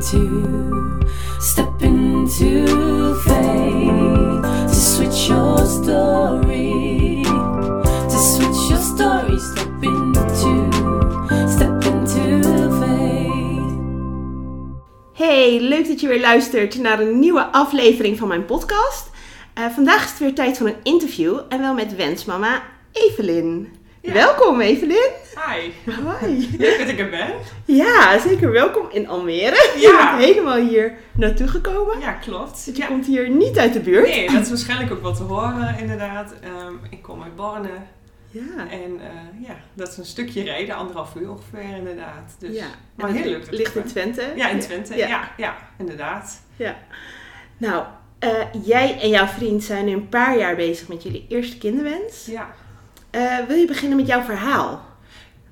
into, step into faith to switch your story, to switch your story, step into, step. Hey, leuk dat je weer luistert naar een nieuwe aflevering van mijn podcast. Eh, vandaag is het weer tijd voor een interview en wel met wensmama Evelyn. Ja. Welkom Evelyn. Hi, Hoi. leuk dat ik er ben. Ja, zeker welkom in Almere. Je Ja. bent helemaal hier naartoe gekomen. Ja, klopt. Want je Ja. komt hier niet uit de buurt. Nee, dat is waarschijnlijk ook wel te horen inderdaad. Ehm, ik kom uit Borne Ja. en eh, ja, dat is een stukje rijden, anderhalf uur ongeveer inderdaad. Dus, ja. Maar heel het leuk dat Ligt in. Twente. Ja, in Twente. Ja. Ja, ja, inderdaad. Ja. Nou, eh, jij en jouw vriend zijn nu een paar jaar bezig met jullie eerste kinderwens. Ja, Eh, wil je beginnen met jouw verhaal?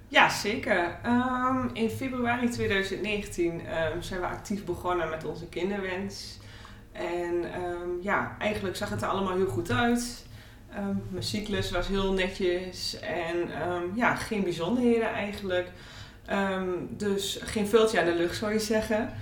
ja zeker. Ehm, in februari 2019 ehm, zijn we actief begonnen met onze kinderwens. En ehm, ja, eigenlijk zag het er allemaal heel goed uit. Mijn cyclus was heel netjes en ja, geen bijzonderheden eigenlijk. Dus geen veeltje aan de lucht zou je zeggen.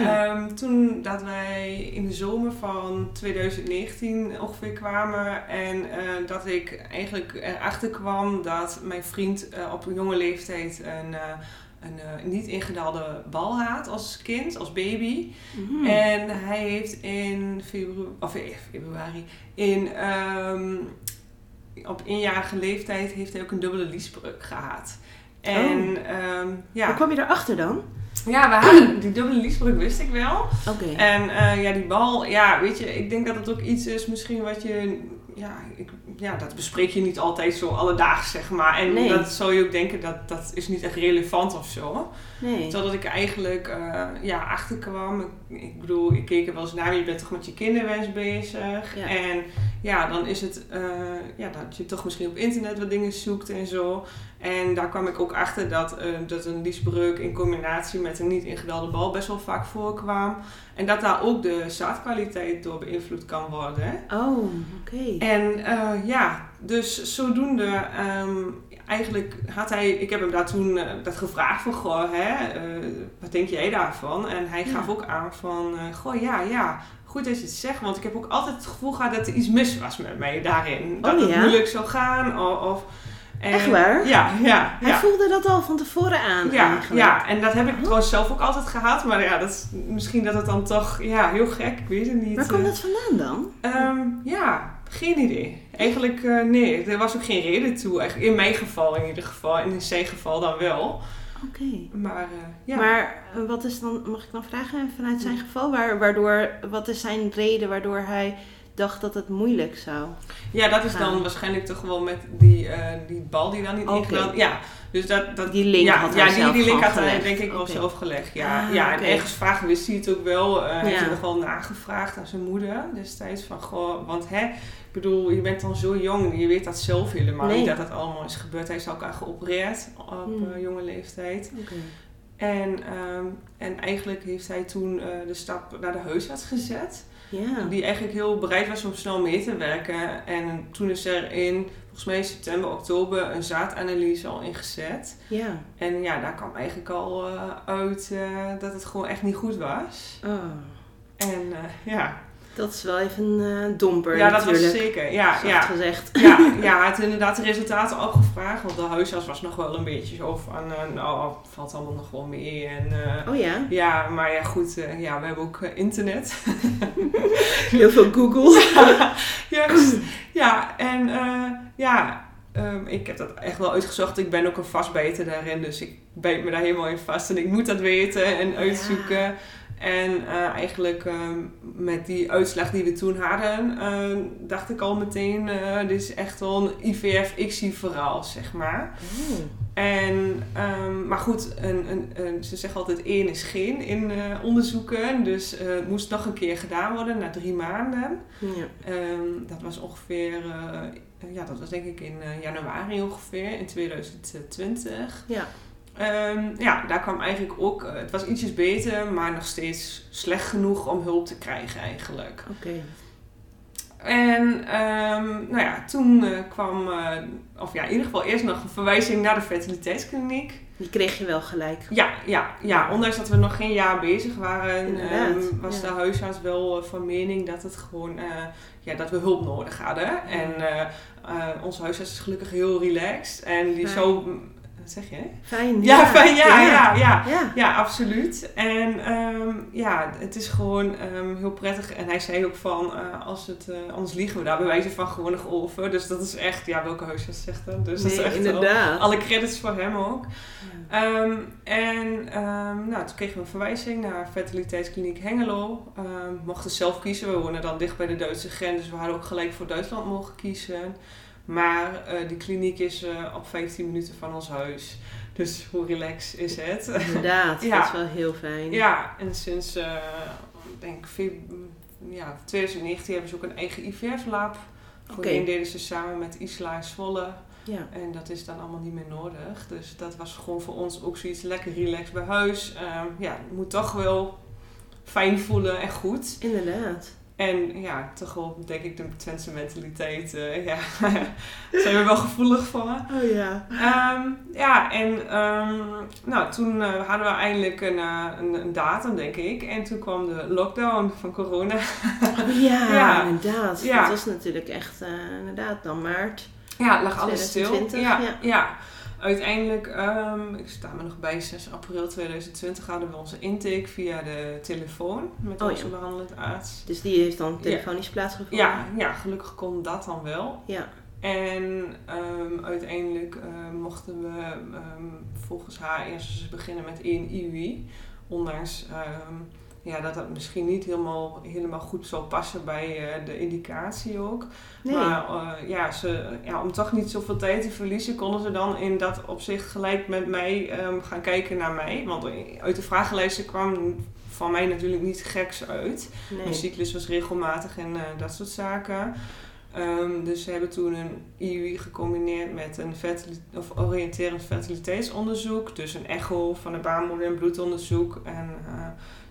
Ehm, toen dat wij in de zomer van 2019 ongeveer kwamen en eh, dat ik eigenlijk erachter kwam dat mijn vriend eh, op een jonge leeftijd een, eh, een niet ingedaalde bal had als kind, als baby. Mhm. En hij heeft in februari, of eh, februari in, ehm, op eenjarige leeftijd heeft hij ook een dubbele liesbreuk gehad. En ehm, ja. Hoe kwam je erachter dan? Ja, we hadden die dubbele liesbreuk wist ik wel. Oké. En eh, ja, die bal, ja, weet je, ik denk dat het ook iets is misschien wat je, ja, ik, ja dat bespreek je niet altijd zo alledaags, zeg maar. En Nee. dat zou je ook denken, dat, dat is niet echt relevant of zo. Nee. Totdat ik eigenlijk, eh, ja, achterkwam. Ik, ik bedoel, ik keek er wel eens naar, je bent toch met je kinderwens bezig. Ja. En ja, dan is het, eh, ja, dat je toch misschien op internet wat dingen zoekt en zo. En daar kwam ik ook achter dat, eh, dat een liesbreuk in combinatie met een niet ingedaalde bal best wel vaak voorkwam. En dat daar ook de zaadkwaliteit door beïnvloed kan worden. Oh, oké. En eh, ja, dus zodoende, ehm, eigenlijk had hij, ik heb hem daar toen eh, dat gevraagd van, goh, hè, wat denk jij daarvan? En hij gaf Ja. ook aan van, goh, ja, ja, goed dat je het zegt, want ik heb ook altijd het gevoel gehad dat er iets mis was met mij daarin. Dat Oh, het ja? moeilijk zou gaan, of... of en- Echt waar? Ja, ja. Hij ja. voelde dat al van tevoren aan Ja, eigenlijk. ja, en dat heb ik Oh. trouwens zelf ook altijd gehad. Maar ja, dat is misschien dat het dan toch, ja, heel gek, ik weet het niet. Waar kwam eh. dat vandaan dan? Ehm, ja, geen idee. Eigenlijk, eh, nee, er was ook geen reden toe. Eigenlijk in mijn geval in ieder geval. In zijn geval dan wel. Oké. Maar eh, ja. Maar wat is dan, mag ik dan vragen vanuit zijn geval, waar, waardoor, wat is zijn reden waardoor hij dacht dat het moeilijk zou? ja, dat is dan waarschijnlijk toch wel met die, eh, die bal die dan niet ingedaan... Ja, dus dat... dat Die link ja, had ja, hij die, die link had hij denk ik wel zelf gelegd. Ja, Ah, ja en ergens vaak wist hij het ook wel. Hij heeft er nog wel nagevraagd aan zijn moeder destijds. Van, goh, want hè, ik bedoel, je bent dan zo jong. Je weet dat zelf helemaal Nee. niet dat dat allemaal is gebeurd. Hij is ook aan geopereerd op Hmm. eh, jonge leeftijd. Oké. En, ehm, en eigenlijk heeft hij toen de stap naar de huisarts gezet. Die eigenlijk heel bereid was om snel mee te werken. En toen is er in, volgens mij september, oktober, een zaadanalyse al ingezet. Ja. En ja, daar kwam eigenlijk al eh, uit eh, dat het gewoon echt niet goed was. Oh. En eh, ja. Dat is wel even een eh, domper ja, dat was zeker. Ja, ja. gezegd. Ja, ja, had inderdaad de resultaten ook gevraagd. Want de huisarts was nog wel een beetje zo van, eh, nou, valt allemaal nog wel mee. En, eh, Oh ja, Ja, maar ja, goed. ja, we hebben ook internet. heel veel Google. Juist. Ja, en ja, ehm, ik heb dat echt wel uitgezocht. Ik ben ook een vastbijter daarin, dus ik bijt me daar helemaal in vast. En ik moet dat weten en uitzoeken. En eh, eigenlijk ehm, met die uitslag die we toen hadden, ehm, dacht ik al meteen, eh, dit is echt wel een IVF-ICSI verhaal, zeg maar. Oh. En, ehm, maar goed, een, een, een- ze zeggen altijd één is geen in eh, onderzoeken. Dus het moest nog een keer gedaan worden na drie maanden. Ja. Dat was ongeveer, ja, dat was denk ik in januari ongeveer, in 2020. Ja. Ehm, ja, daar kwam eigenlijk ook, eh, het was ietsjes beter, maar nog steeds slecht genoeg om hulp te krijgen eigenlijk. Oké. En ehm, nou ja, toen eh, kwam, eh, of ja, in ieder geval eerst nog een verwijzing naar de fertiliteitskliniek. Die kreeg je wel gelijk. Ja, ja, ja, ondanks dat we nog geen jaar bezig waren, ehm, was ja. de huisarts wel van mening dat het gewoon, ja, dat we hulp nodig hadden. En onze huisarts is gelukkig heel relaxed en die zo, wat zeg je? Fijn. Ja, fijn, ja, ja, ja. Ja. Ja, absoluut. En ehm, ja, het is gewoon ehm, heel prettig. En hij zei ook van, eh, als het, eh, anders liegen we daar bij wijze van gewoon nog over. Dus dat is echt, ja, welke huisarts zegt dat? Dus dat is echt inderdaad. alle credits voor hem ook. Ja. Ehm, en nou, toen kregen we een verwijzing naar Fertiliteitskliniek Hengelo. Mochten zelf kiezen. We wonen dan dicht bij de Duitse grens, dus we hadden ook gelijk voor Duitsland mogen kiezen. Maar eh die kliniek is eh, op 15 minuten van ons huis. Dus hoe relaxed is het? Inderdaad, Ja. dat is wel heel fijn. ja, en sinds eh, ik denk feb- ja, 2019 hebben ze ook een eigen IVF-lab. Voorheen Oké. deden ze samen met Isla Zwolle. Ja. En dat is dan allemaal niet meer nodig. Dus dat was gewoon voor ons ook zoiets lekker relaxed bij huis. Ehm, ja, het moet toch wel fijn voelen en goed. Inderdaad. En ja, toch wel denk ik de Twentse mentaliteit. eh, ja, zijn we wel gevoelig voor. Oh ja. Ehm, ja, en ehm, nou, toen eh, hadden we eindelijk een, eh, een, een datum, denk ik. En toen kwam de lockdown van corona. Oh ja, Ja. inderdaad. Ja. Dat was natuurlijk echt, inderdaad, dan maart. Ja, lag alles stil. 2020, Ja, ja. ja. Uiteindelijk, ehm, ik sta me nog bij, 6 april 2020 hadden we onze intake via de telefoon met Oh, onze ja. behandelend arts. Dus die heeft dan telefonisch plaatsgevonden. Ja, ja, gelukkig kon dat dan wel. Ja. En ehm, uiteindelijk ehm, mochten we volgens haar eerst eens beginnen met één IUI. Ondanks ja, dat dat misschien niet helemaal, helemaal goed zou passen bij eh, de indicatie ook. Nee. Maar eh, ja, ze, ja, om toch niet zoveel tijd te verliezen, konden ze dan in dat opzicht gelijk met mij ehm, gaan kijken naar mij. Want uit de vragenlijsten kwam van mij natuurlijk niet geks uit. Mijn cyclus was regelmatig en eh, dat soort zaken. Ehm, dus ze hebben toen een IUI gecombineerd met een of oriënterend fertiliteitsonderzoek. Dus een echo van de baarmoeder en bloedonderzoek. En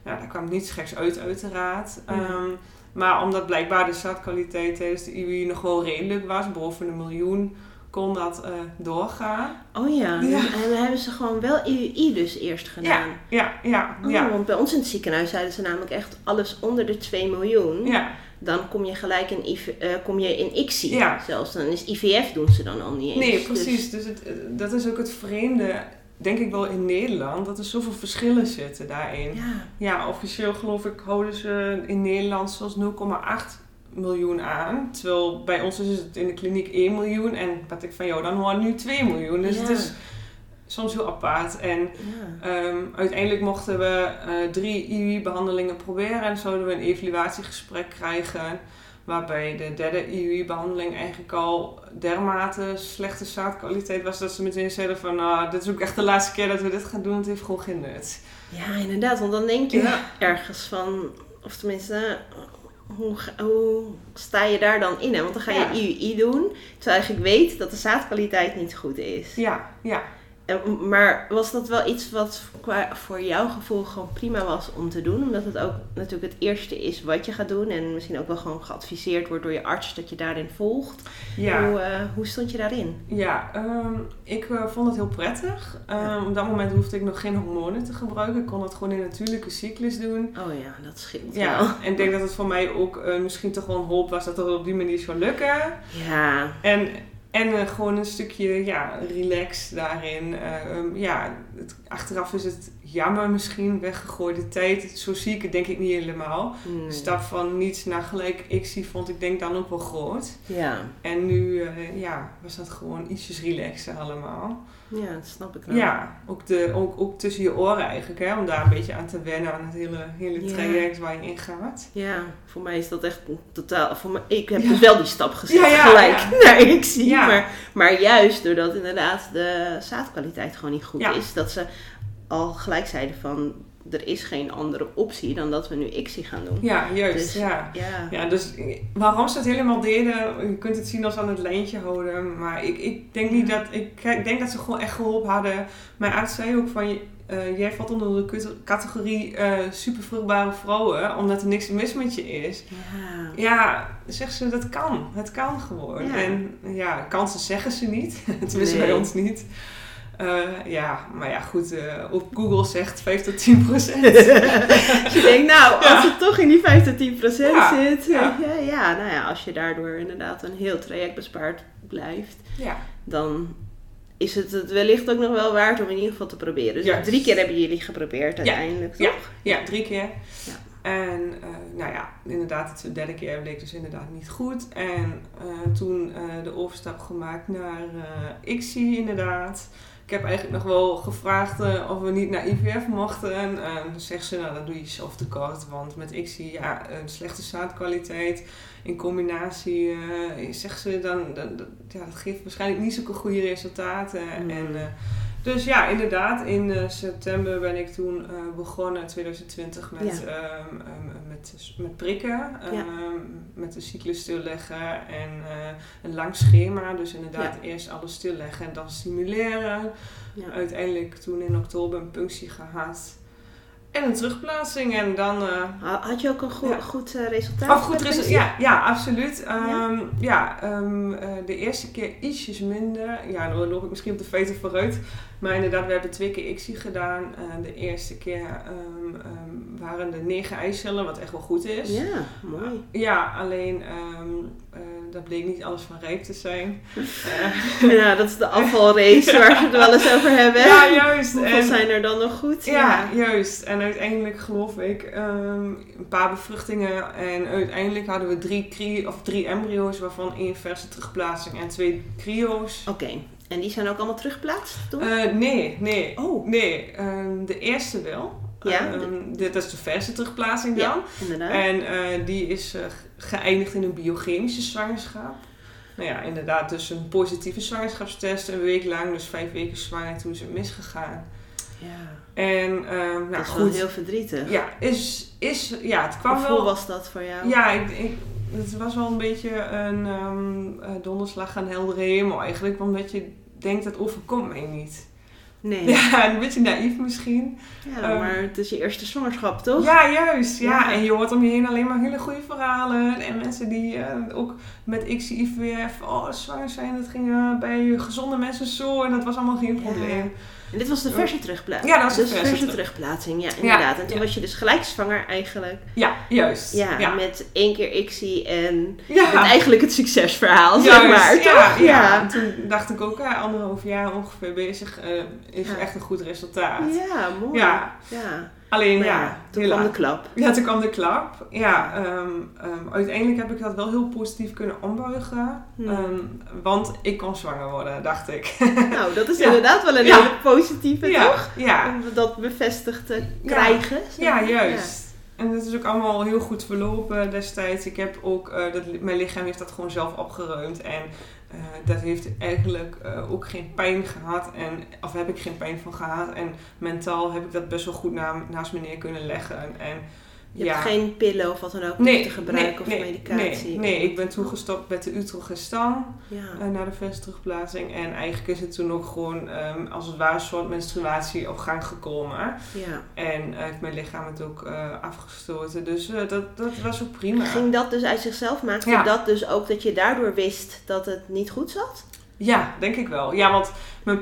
ja, daar kwam niets geks uit uiteraard. Ehm, maar omdat blijkbaar de zaadkwaliteit tijdens de IUI nog wel redelijk was, boven een miljoen, kon dat eh, doorgaan. Oh ja. Ja. En dan hebben ze gewoon wel IUI dus eerst gedaan. Ja, ja, Oh, ja. want bij ons in het ziekenhuis zeiden ze namelijk echt alles onder de 2 miljoen. Ja, Dan kom je gelijk in, IV, eh, kom je in ICSI Ja. zelfs. Dan is IVF doen ze dan al niet eens. Nee, Dus- precies. Dus het, eh, dat is ook het vreemde, denk ik wel in Nederland, dat er zoveel verschillen zitten daarin. ja. Ja, officieel geloof ik houden ze in Nederland zelfs 0,8 miljoen aan. Terwijl bij ons is het in de kliniek 1 miljoen en wat ik van jou dan hoor nu 2 miljoen. Dus Ja. het is soms heel apart. En ja. Ehm, uiteindelijk mochten we eh, drie IUI-behandelingen proberen en zouden we een evaluatiegesprek krijgen. Waarbij de derde IUI-behandeling eigenlijk al dermate slechte zaadkwaliteit was dat ze meteen zeiden van nou, dit is ook echt de laatste keer dat we dit gaan doen, het heeft gewoon geen nut. Ja, inderdaad. Want dan denk je Ja. ergens van, of tenminste, hoe, hoe sta je daar dan in? Hè? Want dan ga je Ja. IUI doen, terwijl je eigenlijk weet dat de zaadkwaliteit niet goed is. Ja, ja. En- Maar was dat wel iets wat qua, voor jouw gevoel gewoon prima was om te doen? Omdat het ook natuurlijk het eerste is wat je gaat doen. En misschien ook wel gewoon geadviseerd wordt door je arts dat je daarin volgt. Ja. Hoe, eh, hoe stond je daarin? Ja, ehm, ik eh, vond het heel prettig. Ehm, op dat moment hoefde ik nog geen hormonen te gebruiken. Ik kon het gewoon in natuurlijke cyclus doen. Oh ja, dat scheelt wel. Ja, en ik denk dat het voor mij ook eh, misschien toch wel een hoop was dat het op die manier zou lukken. Ja, En, en eh, gewoon een stukje ja, relax daarin. Eh, ehm, ja, het, achteraf is het jammer misschien, weggegooide tijd. Zo zie ik het denk ik niet helemaal. nee. De stap van niets naar gelijk ik zie vond ik denk dan ook wel groot. Ja, En nu eh, ja, was dat gewoon ietsjes relaxer allemaal. ja, dat snap ik wel. Ja, ook, de, ook, ook tussen je oren eigenlijk, hè, om daar een beetje aan te wennen aan het hele, hele Ja. traject waar je in gaat. Ja, voor mij is dat echt totaal. Voor mij, ik heb Ja. dus wel die stap gezet Ja, gelijk naar ik zie. Maar, maar juist doordat inderdaad de zaadkwaliteit gewoon niet goed is, dat ze al gelijk zeiden van er is geen andere optie dan dat we nu ICSI gaan doen. Ja, juist. Dus- ja. Ja. Ja, dus waarom ze het helemaal deden, je kunt het zien als aan het lijntje houden. Maar ik, ik denk niet dat, ik, ik denk dat ze gewoon echt geholpen hadden. Mijn arts zei ook van, eh, jij valt onder de categorie eh supervruchtbare vrouwen, omdat er niks mis met je is. Ja. Ja, zegt ze, dat kan. Het kan gewoon. Ja. En ja, kansen zeggen ze niet. Tenminste Nee. bij ons niet. Eh, ja, maar ja, goed, eh, op Google zegt 5 tot 10 procent. Je denkt, nou, als het toch in die 5 tot 10 procent Ja, zit. ja. Ja. Ja, nou ja, als je daardoor inderdaad een heel traject bespaard blijft, ja. dan is het het wellicht ook nog wel waard om in ieder geval te proberen. Dus drie keer hebben jullie geprobeerd uiteindelijk, Ja. toch? ja, drie keer. Ja. En eh, nou ja, inderdaad, de derde keer bleek dus inderdaad niet goed. En eh, toen eh, de overstap gemaakt naar eh ICSI inderdaad. Ik heb eigenlijk nog wel gevraagd eh, of we niet naar IVF mochten. En eh, dan zegt ze, nou dan doe je jezelf tekort. Want met ICSI, ja, een slechte zaadkwaliteit in combinatie, eh, zegt ze, dan, dan, dat- ja, dat geeft waarschijnlijk niet zulke goede resultaten. Mm. En, dus ja, inderdaad, in eh, september ben ik toen eh, begonnen, 2020, met, Ja. ehm, ehm, met, met prikken, ehm, Ja. met de cyclus stilleggen en eh, een lang schema. Dus inderdaad, eerst alles stilleggen en dan stimuleren. Ja. Uiteindelijk toen in oktober een punctie gehad en een terugplaatsing en dan... eh, Ha- Had je ook een goe- Ja. goed eh, resultaat? of goed resultaat. Ja, ja, absoluut. Ja? Ehm, ja, ehm, eh, de eerste keer ietsjes minder. Ja, dan loop ik misschien op de feiten vooruit. Maar inderdaad, we hebben twee keer ICSI gedaan. De eerste keer ehm, waren er negen eicellen, wat echt wel goed is. Ja, mooi. Ja, alleen dat bleek niet alles van rijp te zijn. Eh, Ja, dat is de afvalrace waar we het wel eens over hebben. ja, juist. Hoeveel En- zijn er dan nog goed? Ja, juist. En uiteindelijk geloof ik ehm, een paar bevruchtingen. En uiteindelijk hadden we drie, cry- of drie embryo's, waarvan één verse terugplaatsing en twee cryo's. Oké, en die zijn ook allemaal teruggeplaatst toen? Eh, nee, nee. oh, Nee, ehm, de eerste wel. Ja, Ehm, dit is de verse terugplaatsing dan. ja, inderdaad. En eh, die is eh, geëindigd in een biochemische zwangerschap. Nou ja, inderdaad, dus een positieve zwangerschapstest, een week lang, dus vijf weken zwanger, toen is het misgegaan. ja, En ehm nou dat is wel goed, heel verdrietig. Ja, is, is, ja, het kwam Hoe wel. was dat voor jou? Ja, ik, ik, het was wel een beetje een ehm, eh, donderslag aan heldere hemel eigenlijk. Omdat je denkt, dat overkomt mij niet. Nee, Ja, een beetje naïef misschien. Ja, Ehm, maar het is je eerste zwangerschap, toch? Ja, juist. Ja. Ja. En je hoort om je heen alleen maar hele goede verhalen. En mensen die eh, ook met ICSI-IVF, oh, zwanger zijn, dat ging bij gezonde mensen zo. En dat was allemaal geen Ja. En dit was de verse terugplaatsing. Ja, dat was de dus verse verse terug- terugplaatsing, ja, inderdaad. En toen ja. was je dus gelijk zwanger eigenlijk. Ja, juist. Ja, ja. met één keer ICSI en eigenlijk het succesverhaal, zeg maar, ja, toch? Ja, En toen dacht ik ook, ja, anderhalf jaar ongeveer bezig, eh, is echt een goed resultaat. Ja, mooi. Ja. Alleen Maar ja, toen helaas. kwam de klap. Ja, toen kwam de klap. Ja, ehm, ehm, uiteindelijk heb ik dat wel heel positief kunnen ombuigen. Hmm. Ehm, want ik kon zwanger worden, dacht ik. Nou, dat is Ja. inderdaad wel een Ja. hele positieve, ja, toch? ja, Om dat bevestigd te krijgen. ja, juist. En dat is ook allemaal heel goed verlopen destijds. Ik heb ook, eh, dat, mijn lichaam heeft dat gewoon zelf opgeruimd. En eh, dat heeft eigenlijk eh, ook geen pijn gehad. En, of heb ik geen pijn van gehad. En mentaal heb ik dat best wel goed na, naast me neer kunnen leggen. En, Je ja. hebt geen pillen of wat dan ook Nee, te gebruiken nee, of nee, medicatie. Nee, nee, ik ben toen gestopt met de utrogestan. Ja. eh, naar de verse terugplaatsing. En eigenlijk is het toen ook gewoon ehm, als het ware een soort menstruatie op gang gekomen. ja. En eh, heeft mijn lichaam het ook eh, afgestoten. Dus dat, dat was ook prima. Ging dat dus uit zichzelf? Maakte Ja. dat dus ook dat je daardoor wist dat het niet goed zat? Ja, denk ik wel. Ja, want mijn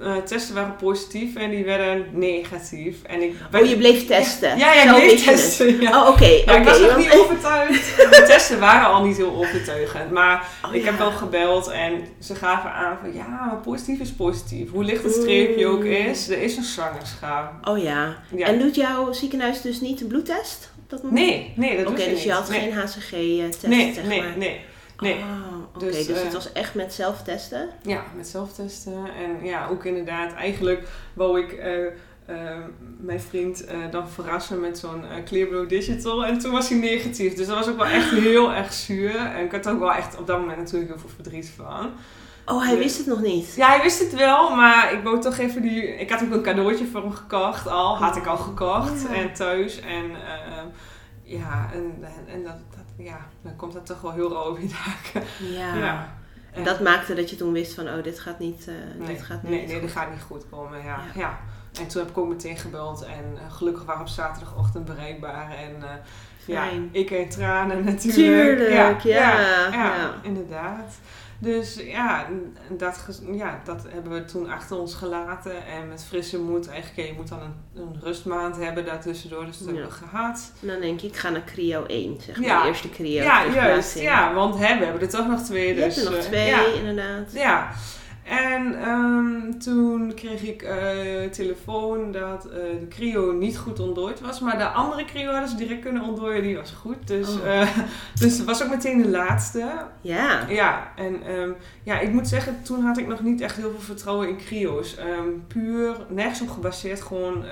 eh, testen waren positief en die werden negatief. En ik ben- Oh, je bleef testen? Ja, ja, ik bleef je testen. Ja. Oh, oké. Ja, ik oké, was nog want- niet overtuigd. De testen waren al niet heel overtuigend. Maar Oh, ik ja. heb wel gebeld en ze gaven aan van ja, maar positief is positief. Hoe licht het streepje ook is, er is een zwangerschap. Oh ja. En doet jouw ziekenhuis dus niet een bloedtest? op dat moment? Nee, nee, dat Oké, doet dus je niet. had nee. geen HCG-test, Nee, zeg nee, maar. nee. nee. Oh, Dus, Dus, eh, het was echt met zelftesten? Ja, met zelftesten. En ja, ook inderdaad, eigenlijk wou ik eh, eh, mijn vriend eh, dan verrassen met zo'n eh, Clearblow Digital. En toen was hij negatief. Dus dat was ook wel echt heel erg zuur. En ik had er ook wel echt op dat moment natuurlijk heel veel verdriet van. Oh, hij wist het nog niet? Ja, hij wist het wel, maar ik wou toch even die... Ik had ook een cadeautje voor hem gekocht al. Had ik al gekocht. Ja. En thuis. En eh, ja, en, en, dat, ja, dan komt dat toch wel heel rauw op je daken. Ja. Ja. En dat maakte dat je toen wist van, oh, dit gaat niet, Nee, dit gaat niet nee, nee, goed. dat gaat niet goed komen. Ja. Ja. Ja. En toen heb ik ook meteen gebeld en eh, gelukkig waren we op zaterdagochtend bereikbaar. En eh, ja, ik in tranen natuurlijk. Tuurlijk, ja, ja, ja. inderdaad. Dus ja, dat, ja, dat hebben we toen achter ons gelaten. En met frisse moed, eigenlijk, je moet dan een, een rustmaand hebben daartussendoor. Dus dat Ja. hebben we gehad. En dan denk ik, ik ga naar Creo 1, zeg maar. Ja. De eerste Creo. Ja, juist. Ja, want hè, we hebben er toch nog twee. Je dus, hebt er nog eh, twee, inderdaad. Ja, en ehm, toen kreeg ik eh, telefoon dat eh, de Crio niet goed ontdooid was. Maar de andere Crio hadden ze direct kunnen ontdooien, die was goed. Dus, Oh. eh, dus het was ook meteen de laatste. Ja. Ja, en ehm, ja, ik moet zeggen, toen had ik nog niet echt heel veel vertrouwen in Crio's. Ehm, puur, nergens op gebaseerd, gewoon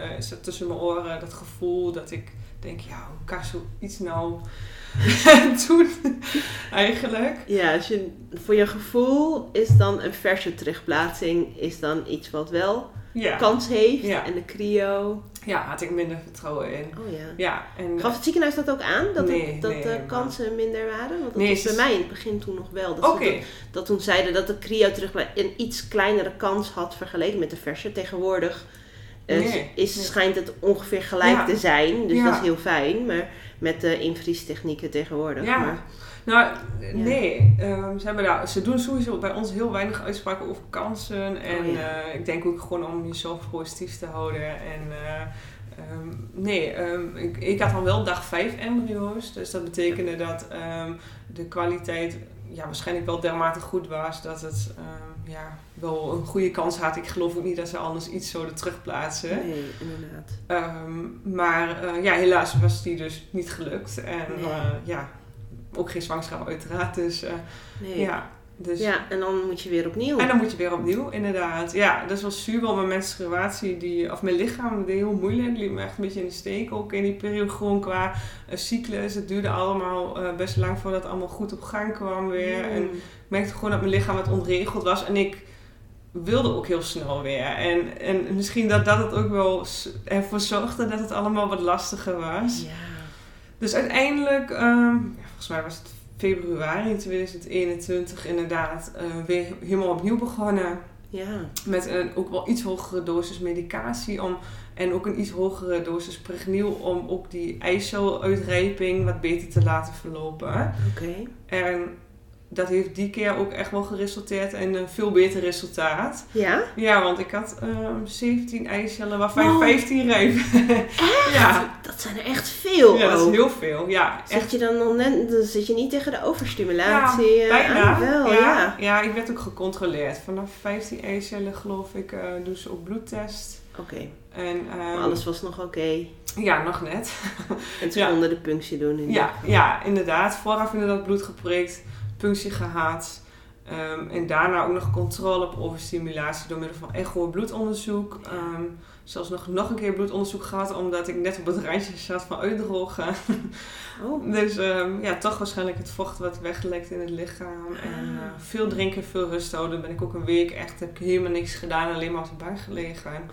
tussen mijn oren dat gevoel dat ik denk, ja, hoe kan zoiets nou doen eigenlijk? Ja, als je, voor je gevoel is dan een verse terugplaatsing is dan iets wat wel Ja. kans heeft. Ja. En de Creo. ja, had ik minder vertrouwen in. Oh ja. Ja, en Gaf het ziekenhuis dat ook aan? Dat, Nee, het, dat nee, de kansen minder waren? Want dat Nee, was bij mij in het begin toen nog wel. Dat, dat, dat toen zeiden dat de Creo terug een iets kleinere kans had vergeleken met de verse. Tegenwoordig Nee, is, schijnt het ongeveer gelijk te zijn. Dus dat is heel fijn. Maar met de invriestechnieken tegenwoordig. Ja. Maar, Nou, nee. ehm, ze, hebben daar, ze doen sowieso bij ons heel weinig uitspraken over kansen. En Oh, ja. eh, ik denk ook gewoon om jezelf positief te houden. En eh, ehm, nee, ehm, ik, ik had dan wel dag 5 embryo's. Dus dat betekende dat de kwaliteit ja, waarschijnlijk wel dermate goed was. Dat het ja, wel een goede kans had. Ik geloof ook niet dat ze anders iets zouden terugplaatsen. nee, inderdaad. Ehm, maar eh, ja, helaas was die dus niet gelukt. En Nee. eh, ja, ook geen zwangerschap uiteraard. Dus eh, Nee. ja. Dus, Ja, en dan moet je weer opnieuw. En dan moet je weer opnieuw, inderdaad. Ja, dat was zuur, want mijn menstruatie, die, of mijn lichaam, deed heel moeilijk. Het liet me echt een beetje in de steek, ook in die periode gewoon qua eh, cyclus. Het duurde allemaal eh, best lang voordat het allemaal goed op gang kwam weer. En Mm. ik merkte gewoon dat mijn lichaam wat ontregeld was. En ik wilde ook heel snel weer. En, en misschien dat dat het ook wel ervoor zorgde dat het allemaal wat lastiger was. Ja. Dus uiteindelijk, ehm, ja, volgens mij was het februari 2021 inderdaad, eh, weer helemaal opnieuw begonnen. Ja. Met een ook wel iets hogere dosis medicatie om, en ook een iets hogere dosis pregniel om ook die eiceluitrijping wat beter te laten verlopen. Oké. En dat heeft die keer ook echt wel geresulteerd in een veel beter resultaat. Ja? Ja, want ik had ehm 17 eicellen waarvan Wow. 15 rijp. ja. Dat zijn er echt veel ja, dat is heel veel. Ja, echt Zit je dan nog net, dan zit je niet tegen de overstimulatie Ja, eh, bijna. Wel, ja. ja. Ja, ik werd ook gecontroleerd. Vanaf 15 eicellen geloof ik eh doen ze ook bloedtest. Oké, En, ehm, maar alles was nog oké. Ja, nog net. En ze Ja. konden de punctie doen. In Ja, ja, inderdaad. Vooraf inderdaad bloed geprikt, punctie gehad. Ehm, en daarna ook nog controle op overstimulatie door middel van echo bloedonderzoek. Ehm, zelfs nog, nog een keer bloedonderzoek gehad, omdat ik net op het randje zat van uitdrogen. Oh, Dus ehm, ja, toch waarschijnlijk het vocht wat weglekt in het lichaam. En Ah. eh, veel drinken, veel rust houden. Ben ik ook een week echt, heb ik helemaal niks gedaan, alleen maar op de bank gelegen. oké,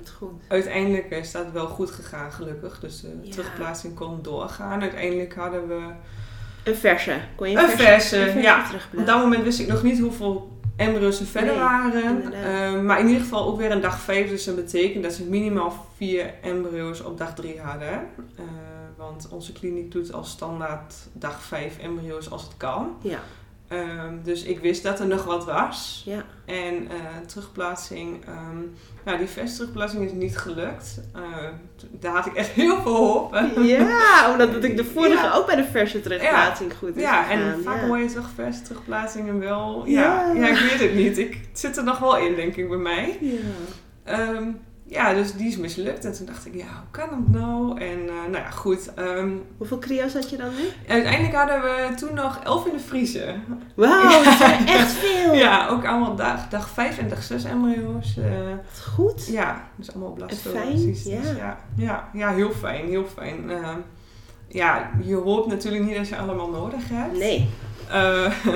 wat goed. Uiteindelijk is dat wel goed gegaan, gelukkig. Dus de Ja. terugplaatsing kon doorgaan. Uiteindelijk hadden we... Een verse. Kon je Een verse, een ja. Op dat moment wist ik nog niet hoeveel embryo's er verder Nee, waren. Ehm, maar in ieder geval ook weer een dag 5. Dus dat betekent dat ze minimaal vier embryo's op dag 3 hadden. Eh, want onze kliniek doet als standaard dag 5 embryo's als het kan. Ja, Ehm, dus ik wist dat er nog wat was. ja. En eh, terugplaatsing, ehm, nou die vers terugplaatsing is niet gelukt. Eh, daar had ik echt heel veel hoop. Ja, omdat dat ik de vorige Ja. ook bij de verse terugplaatsing goed is Ja, gegaan. en vaak hoor je toch vers terugplaatsingen wel. Ja. Ja. Ik weet het niet. Ik, het zit er nog wel in, denk ik, bij mij. Ja. Ehm, ja, dus die is mislukt. En toen dacht ik, ja, hoe kan dat nou? En eh, nou ja, goed. ehm, Hoeveel crio's had je dan nu? uiteindelijk hadden we toen nog elf in de vriezer. Wauw, dat zijn echt veel. Ja, ook allemaal dag, dag 5 en dag 6 embryo's. eh, goed. Ja, dus allemaal fijn, blastocysts. ja. Ja. Ja, ja, ja, heel fijn, heel fijn. Eh, ja, je hoopt natuurlijk niet dat je allemaal nodig hebt. Nee.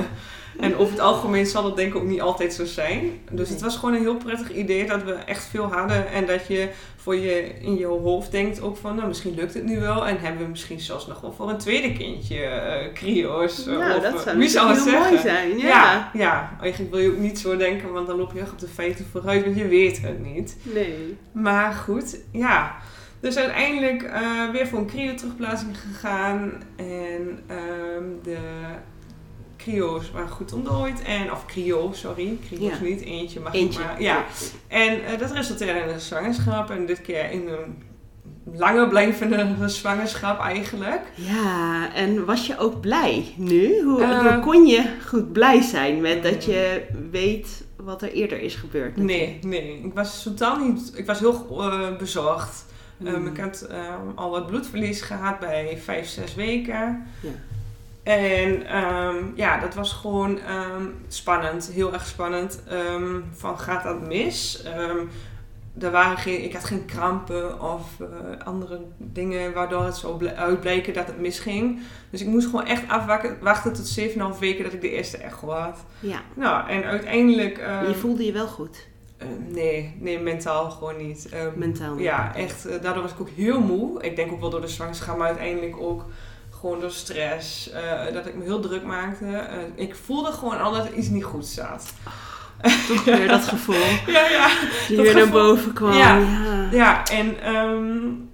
En over het algemeen zal dat denk ik ook niet altijd zo zijn. Dus het was gewoon een heel prettig idee dat we echt veel hadden. En dat je voor je in je hoofd denkt ook van, nou misschien lukt het nu wel. En hebben we misschien zelfs nog wel voor een tweede kindje eh crio's. eh, of, dat eh, zou wie zal het natuurlijk heel mooi zijn. Ja. Ja, ja, eigenlijk wil je ook niet zo denken, want dan loop je echt op de feiten vooruit, want je weet het niet. Nee. Maar goed, ja. Dus uiteindelijk weer voor een cryo terugplaatsing gegaan. En ehm, de cryo's waren goed ontdooid. En, of cryo, sorry. Cryo's Ja. niet. Eentje mag Eentje. maar. Ja. En eh, dat resulteerde in een zwangerschap. En dit keer in een lange blijvende zwangerschap eigenlijk. Ja, en was je ook blij nu? Hoe, Eh. hoe kon je goed blij zijn met dat je weet wat er eerder is gebeurd? Nee, nee. Ik was totaal niet... Ik was heel eh, bezorgd. Hmm. Um, ik had um, al wat bloedverlies gehad bij vijf, zes weken. Ja. En um, ja, dat was gewoon spannend, heel erg spannend. van gaat dat mis? er waren geen, ik had geen krampen of uh, andere dingen waardoor het zo uitbleken dat het misging. Dus ik moest gewoon echt afwachten tot 7,5 weken dat ik de eerste echo had. Ja. Nou, en uiteindelijk... je voelde je wel goed? Uh, nee, nee, mentaal gewoon niet. Mentaal niet. Ja, echt. Uh, daardoor was ik ook heel moe. Ik denk ook wel door de zwangerschap, maar uiteindelijk ook gewoon door stress. Uh, dat ik me heel druk maakte. ik voelde gewoon al dat er iets niet goed zat. Toch weer dat gevoel. ja, ja. Die weer naar boven kwam. Ja, ja. ja en um,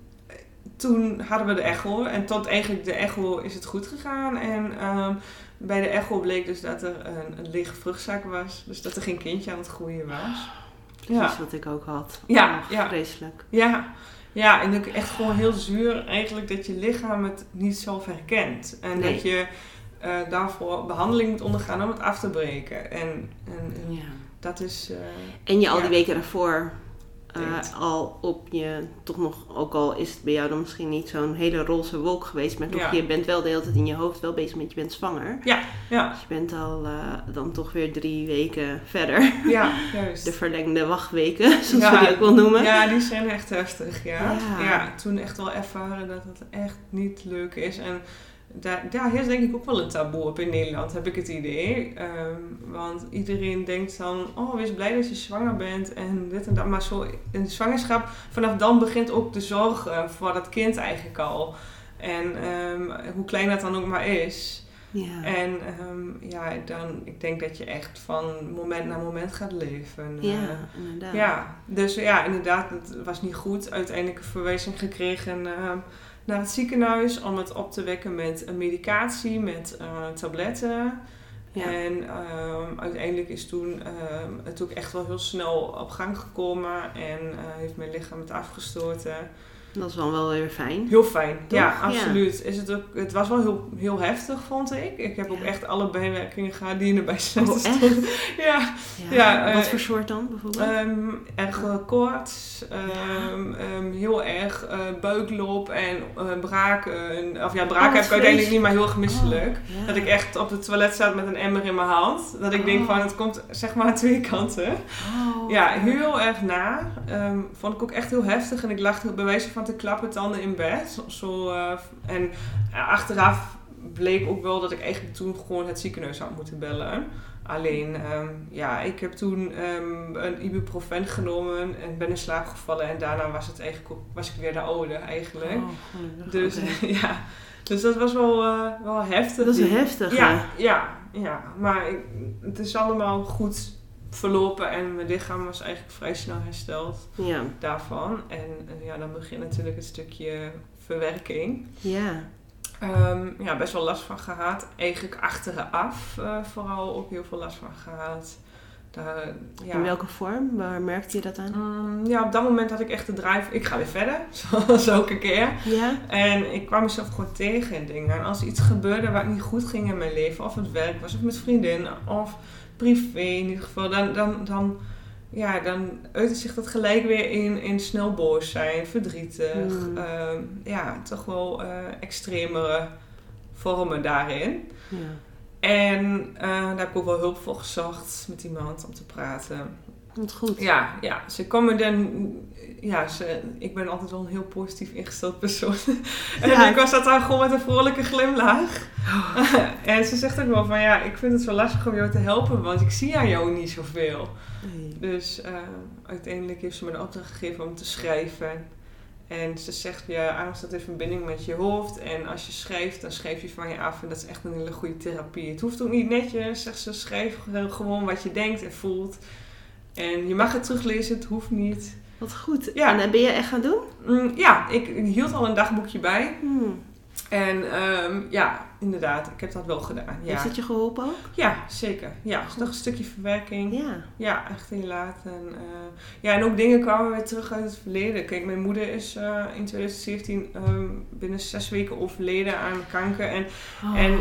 toen hadden we de echo. En tot eigenlijk de echo is het goed gegaan. En um, bij de echo bleek dus dat er een, een lege vruchtzak was. Dus dat er geen kindje aan het groeien was. Precies wat ik ook had. Ja, oh, ja. Vreselijk. Ja. Ja, en ook echt gewoon heel zuur eigenlijk dat je lichaam het niet zelf herkent. En Nee. dat je uh, daarvoor behandeling moet ondergaan om het af te breken. En, en, en Ja. dat is... Uh, En je al ja. die weken daarvoor uh, Denkt. al op je, toch nog, ook al is het bij jou dan misschien niet zo'n hele roze wolk geweest, maar toch, Ja. je bent wel de hele tijd in je hoofd wel bezig met je bent zwanger. Ja, ja, Dus je bent al uh, dan toch weer drie weken verder. ja, juist. De verlengde wachtweken, zoals Ja, we die ook wel noemen. Ja, die zijn echt heftig, ja. Ja. ja. toen echt wel ervaren dat het echt niet leuk is. En daar, daar heerst denk ik ook wel een taboe op in Nederland, heb ik het idee. Um, want iedereen denkt dan, oh, wees blij dat je zwanger bent en dit en dat. Maar zo in de zwangerschap, vanaf dan begint ook de zorg uh, voor dat kind eigenlijk al. En um, hoe klein dat dan ook maar is. Ja. En um, ja, dan, ik denk dat je echt van moment naar moment gaat leven. Ja, Uh, inderdaad. ja, dus ja, inderdaad, het was niet goed. Uiteindelijk een verwijzing gekregen naar het ziekenhuis om het op te wekken met een medicatie, met uh, tabletten. Ja. En um, uiteindelijk is toen um, het ook echt wel heel snel op gang gekomen en uh, heeft mijn lichaam het afgestoten. Dat is dan wel weer fijn. Heel fijn, Toch? ja, absoluut. Is het, ook, het was wel heel, heel heftig, vond ik. Ik heb ook echt alle bijwerkingen gehad die erbij zijn. Oh, echt? Ja, Ja. Ja, Wat eh, voor soort dan bijvoorbeeld? Ehm, erg eh, koorts, ehm, ehm, heel erg buikloop en braken. En- Of ja, braken wat heb ik uiteindelijk niet, maar heel erg misselijk. Oh. Dat ik echt op het toilet staat met een emmer in mijn hand. Dat ik denk Oh. van, het komt zeg maar aan twee kanten. Oh, Ja, heel erg na. Vond ik ook echt heel heftig. En ik lag bij wijze van te klappen tanden in bed. Zo, eh, en achteraf bleek ook wel dat ik eigenlijk toen gewoon het ziekenhuis had moeten bellen. Alleen, ehm, ja, ik heb toen ehm, een ibuprofen genomen en ben in slaap gevallen. En daarna was het eigenlijk ook, was ik weer de oude eigenlijk. Oh, dus ja, dus dat was wel, eh, wel heftig. Dat is heftig. ja, hè? ja, ja. Maar ik, het is allemaal goed verlopen en mijn lichaam was eigenlijk vrij snel hersteld Ja. daarvan. En eh, ja, dan begint natuurlijk het stukje verwerking. Ja. Ehm, ja, best wel last van gehad. Eigenlijk achteraf eh, vooral ook heel veel last van gehad. Daar, ja. In welke vorm? Waar merkte je dat aan? Mm, ja, op dat moment had ik echt de drive. Ik ga weer verder, zoals elke keer. Ja. En ik kwam mezelf gewoon tegen in dingen. En als iets gebeurde wat niet goed ging in mijn leven, of het werk was, of met vriendinnen, of privé in ieder geval, dan, dan, dan, ja, dan uitte zich dat gelijk weer in, in snel boos zijn, verdrietig. Mm. ehm, ja, toch wel eh, extremere vormen daarin. ja. En eh, daar heb ik ook wel hulp voor gezocht met iemand om te praten. Wat goed. Ja, ja, ze komen dan. Ja, ze, ik ben altijd wel een heel positief ingesteld persoon. en Ja. ik was dat dan gewoon met een vrolijke glimlach. en ze zegt ook wel van ja, ik vind het zo lastig om jou te helpen, want ik zie aan jou niet zoveel. Nee. Dus eh, uiteindelijk heeft ze me de opdracht gegeven om te schrijven. En ze zegt, ja, angst staat in verbinding met je hoofd. En als je schrijft, dan schrijf je van je af. En dat is echt een hele goede therapie. Het hoeft ook niet netjes, zegt ze. Schrijf gewoon wat je denkt en voelt. En je mag het teruglezen, het hoeft niet. Wat goed. Ja. En dat ben je echt gaan doen? Mm, ja, ik, ik hield al een dagboekje bij. Hmm. En ehm, ja, inderdaad, ik heb dat wel gedaan. Ja, Heeft het je geholpen ook? ja zeker. Ja, is nog een stukje verwerking. Ja. Ja, echt heel laat. En, eh, ja, en ook dingen kwamen weer terug uit het verleden. Kijk, mijn moeder is eh, in 2017 ehm, binnen zes weken overleden aan kanker. En, en,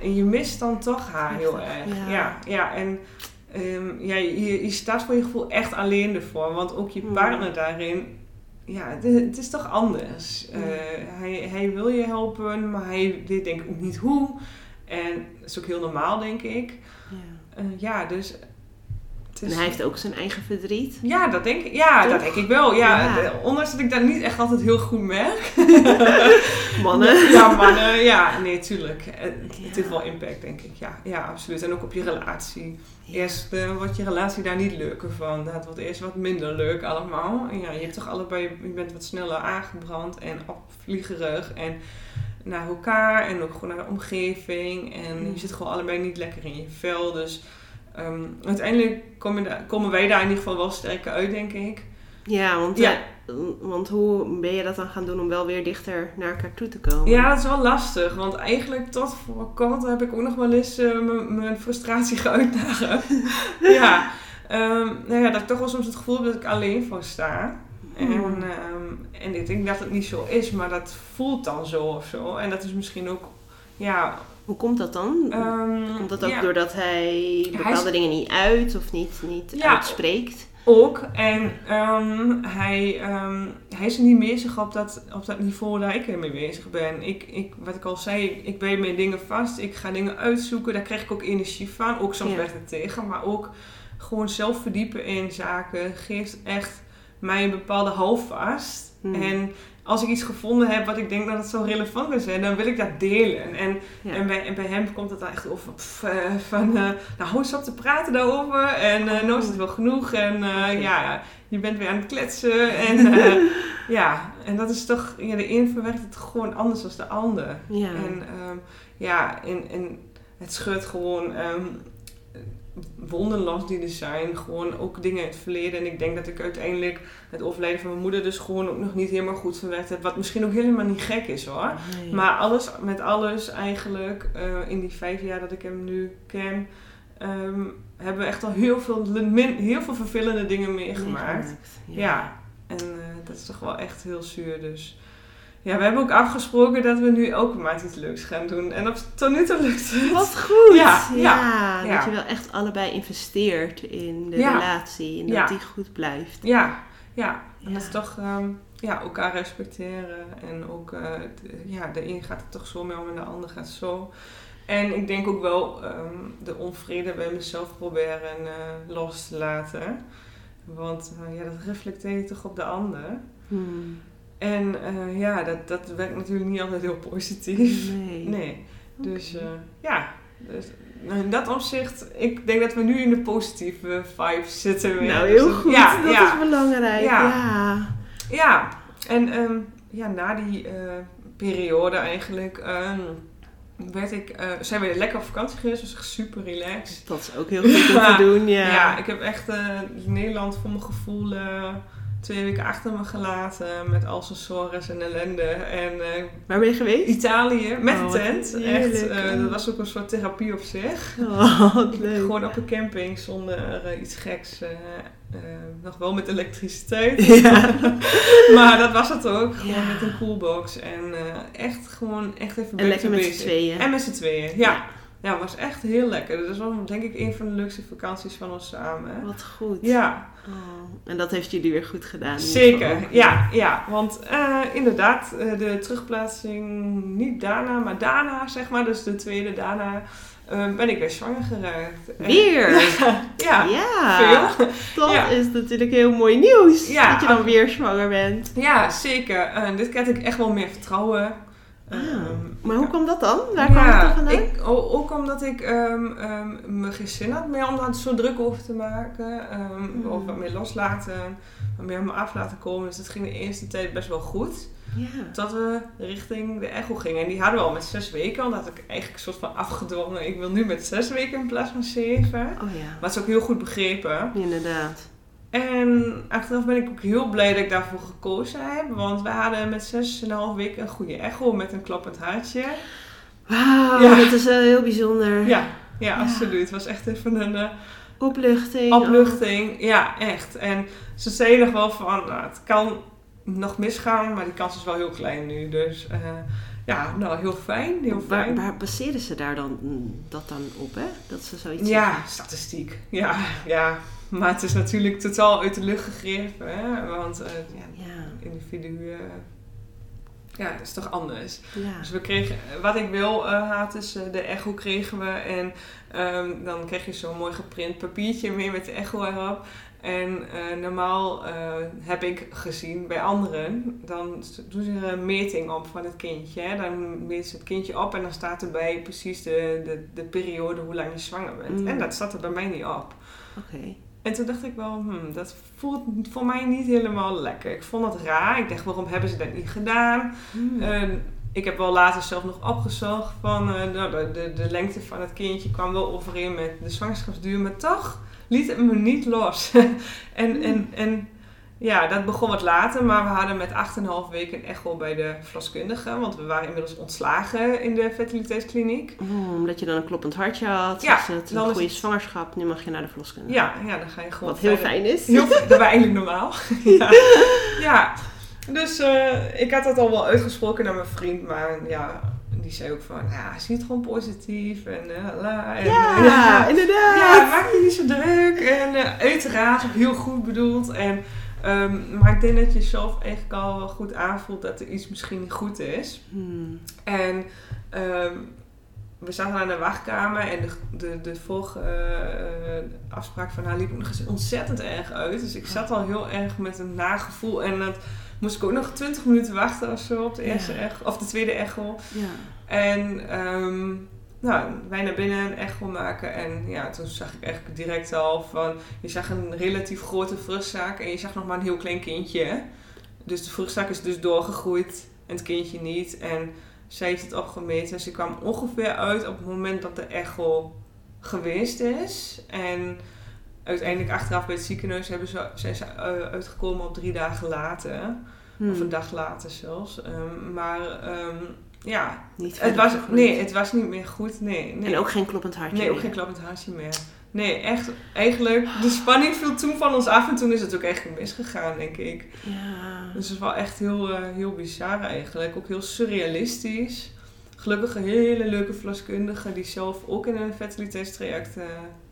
en je mist dan toch haar heel erg. Oh. ja. Ja, ja, en ehm, ja, je, je staat voor je gevoel echt alleen ervoor. Want ook je Mm. partner daarin, ja, het, het is toch anders. Ja. Eh, hij, hij wil je helpen, maar hij weet denk ik ook niet hoe. En dat is ook heel normaal, denk ik. ja. Eh, ja, dus... Het En hij heeft ook zijn eigen verdriet. ja, dat denk ik, ja, Toch? dat denk ik wel. Ja, ondanks dat ik dat niet echt altijd heel goed merk. Mannen. Ja, mannen, ja, nee, tuurlijk. Het, het Ja. heeft wel impact, denk ik. Ja, ja, absoluut. En ook op je relatie. Eerst eh, wordt je relatie daar niet leuker van. Dat wordt eerst wat minder leuk allemaal. En ja, je hebt toch allebei, je bent wat sneller aangebrand en opvliegerig. En naar elkaar en ook gewoon naar de omgeving. En je zit gewoon allebei niet lekker in je vel. Dus ehm, uiteindelijk komen, komen wij daar in ieder geval wel sterker uit, denk ik. Ja, want, Ja. eh, want hoe ben je dat dan gaan doen om wel weer dichter naar elkaar toe te komen? Ja, dat is wel lastig. Want eigenlijk tot voor kort heb ik ook nog wel eens eh, mijn frustratie geuit naar hem. ja. Ehm, nou ja, dat ik toch wel soms het gevoel heb dat ik alleen voor sta. En, Hmm. ehm, en ik denk dat het niet zo is, maar dat voelt dan zo of zo. En dat is misschien ook, ja... Hoe komt dat dan? komt dat ook ja, doordat hij hij bepaalde is- dingen niet uit of niet, niet Ja. uitspreekt? Ook. En ehm, hij, ehm, hij is er niet bezig op dat, op dat niveau waar ik ermee bezig ben. Ik, ik, wat ik al zei, ik, ik ben met dingen vast. Ik ga dingen uitzoeken. Daar krijg ik ook energie van. Ook soms Ja. werkt het tegen. Maar ook gewoon zelf verdiepen in zaken geeft echt mij een bepaalde houvast. Hmm. En als ik iets gevonden heb wat ik denk dat het zo relevant kan zijn, dan wil ik dat delen. En Ja. en bij, en bij hem komt het dan echt over pff, eh, van, eh, nou hou eens op te praten daarover en eh nou is het wel genoeg en ja, je bent weer aan het kletsen en ja, en dat is toch, ja, de een verwerkt het gewoon anders dan de ander. Ja. En ehm, ja, en, en het scheurt gewoon ehm wonden los die er zijn. Gewoon ook dingen in het verleden. En ik denk dat ik uiteindelijk het overlijden van mijn moeder dus gewoon ook nog niet helemaal goed verwerkt heb. Wat misschien ook helemaal niet gek is hoor. Nee. Maar alles met alles eigenlijk, eh, in die vijf jaar dat ik hem nu ken, ehm, hebben we echt al heel veel, heel veel vervelende dingen meegemaakt. Ja, en eh, dat is toch wel echt heel zuur. Dus ja, we hebben ook afgesproken dat we nu elke maand iets leuks gaan doen. En op, tot nu toe lukt het. Wat goed! Ja, Ja, ja, ja. dat je wel echt allebei investeert in de relatie en dat die goed blijft. Ja, ja. En dat is toch ehm, ja, elkaar respecteren. En ook, eh, de- ja, de een gaat er toch zo mee om en de ander gaat zo. En ik denk ook wel ehm, de onvrede bij mezelf proberen eh, los te laten. Want eh, ja, dat reflecteer je toch op de ander. Hmm. En eh, ja, dat, dat werkt natuurlijk niet altijd heel positief. Nee. Nee. Dus eh, ja, dus, nou, in dat opzicht, ik denk dat we nu in de positieve vibe zitten. weer. Nou, Dus heel dat- goed. Ja, dat ja. is belangrijk. Ja. Ja. Ja, en ehm, ja, na die eh, periode eigenlijk ehm, werd ik, eh, zijn we lekker op vakantie geweest. was echt super relaxed. Dat is ook heel goed om te doen. Ja. Ja, ik heb echt Nederland voor mijn gevoel twee weken achter me gelaten met al zijn zorgen en ellende. En eh, Waar ben je geweest? Italië met Oh, de wat tent. Echt, eh, dat was ook een soort therapie op zich. Oh, wat leuk. Gewoon op een camping zonder eh, iets geks. nog wel met elektriciteit. Ja. maar dat was het ook. Gewoon Ja. met een coolbox. En echt gewoon echt even En lekker met z'n tweeën. En met z'n tweeën, ja. Ja, het was echt heel lekker. Dat was denk ik een van de leukste vakanties van ons samen. Wat goed. Ja, Oh, En dat heeft jullie weer goed gedaan. zeker. Ja, ja. Want eh, inderdaad, eh, de terugplaatsing niet daarna, maar daarna, zeg maar. Dus de tweede daarna eh, ben ik weer zwanger geraakt. Weer? ja, Ja. veel. Dat Ja. is natuurlijk heel mooi nieuws. Ja. Dat je dan weer zwanger bent. Ja, zeker. Dit krijg ik echt wel meer vertrouwen. Ah. Ehm, Maar hoe kwam dat dan? Waar kwam het dan vandaan? ik, ook omdat ik ehm, ehm, me geen zin had meer om daar zo druk over te maken. Mm. Of wat meer loslaten, wat meer me af laten komen. Dus dat ging de eerste tijd best wel goed. Ja. Tot we richting de echo gingen. En die hadden we al met zes weken. Want dat had ik eigenlijk een soort van afgedwongen. Ik wil nu met zes weken in plaats van zeven. Oh ja. Maar het is ook heel goed begrepen. Inderdaad. En achteraf ben ik ook heel blij dat ik daarvoor gekozen heb. Want we hadden met 6,5 weken een goede echo met een kloppend hartje. Wauw, Ja. dat is wel heel bijzonder. Ja, ja, absoluut. Het was echt even een eh, Opluchting. opluchting. Ja, echt. En ze zei nog wel van, nou, het kan nog misgaan, maar die kans is wel heel klein nu. Dus eh, ja, nou, heel fijn. Heel Waar, fijn. waar baseren ze daar dan mm, dat dan op, hè? Dat ze zoiets Ja, statistiek. Ja, ja. Maar het is natuurlijk totaal uit de lucht gegrepen. Hè? Want eh, ja, zeggen? Ja, individuen. Ja, dat is toch anders. ja. Dus we kregen, wat ik wel eh, had, is eh, de echo kregen we. En ehm, dan kreeg je zo'n mooi geprint papiertje mee met de echo erop. En eh, normaal eh, heb ik gezien bij anderen, dan doen ze er een meting op van het kindje. Hè? Dan meten ze het kindje op en dan staat erbij precies de, de, de periode hoe lang je zwanger bent. Mm. En dat staat er bij mij niet op. Oké. En toen dacht ik wel, hmm, dat voelt voor mij niet helemaal lekker. Ik vond het raar. Ik dacht, waarom hebben ze dat niet gedaan? Hmm. En ik heb wel later zelf nog opgezocht van eh, nou, de, de, de lengte van het kindje kwam wel overeen met de zwangerschapsduur, maar toch liet het me niet los. en, en, en ja, dat begon wat later, maar we hadden met 8,5 weken een echo bij de verloskundige, want we waren inmiddels ontslagen in de fertiliteitskliniek. Oh, omdat je dan een kloppend hartje had. Ja, is het een goede het- zwangerschap. Nu mag je naar de verloskundige. Ja, ja, dan ga je gewoon Wat heel fijn is. Heel dat was eigenlijk normaal. ja. ja, dus eh, ik had dat al wel uitgesproken naar mijn vriend, maar ja, die zei ook van, ja, zie het gewoon positief en eh, la. En, Ja, eh, ja, inderdaad. ja, maak je niet zo druk. En eh, uiteraard heel goed bedoeld. En, ehm, maar ik denk dat je zelf eigenlijk al wel goed aanvoelt dat er iets misschien niet goed is. Hmm. En ehm, we zaten aan de wachtkamer en de, de, de volg, eh, afspraak van haar liep nog eens ontzettend erg uit. Dus ik zat al heel erg met een nagevoel. En dat moest ik ook nog 20 minuten wachten of zo op de eerste Ja. echo, of de tweede echo. Ja. En ehm, nou, wij naar binnen een echo maken. En ja, toen zag ik eigenlijk direct al van... Je zag een relatief grote vruchtzaak en je zag nog maar een heel klein kindje. Dus de vruchtzaak is dus doorgegroeid en het kindje niet. En zij heeft het opgemeten. En ze kwam ongeveer uit op het moment dat de echo geweest is. En uiteindelijk achteraf bij het ziekenhuis hebben ze, zijn ze eh, uitgekomen op drie dagen later. Hmm. Of een dag later zelfs. Ehm, maar ehm, ja, Niet het was, nee, het was niet meer goed. Nee, nee. En ook geen kloppend hartje. nee, ook geen klappend hartje meer. Nee, echt. Eigenlijk, de spanning viel toen van ons af en toen is het ook echt misgegaan, denk ik. Ja. Dus het is wel echt heel, eh, heel bizar eigenlijk. Ook heel surrealistisch. Gelukkig een hele leuke verloskundige die zelf ook in een fertiliteitstraject eh,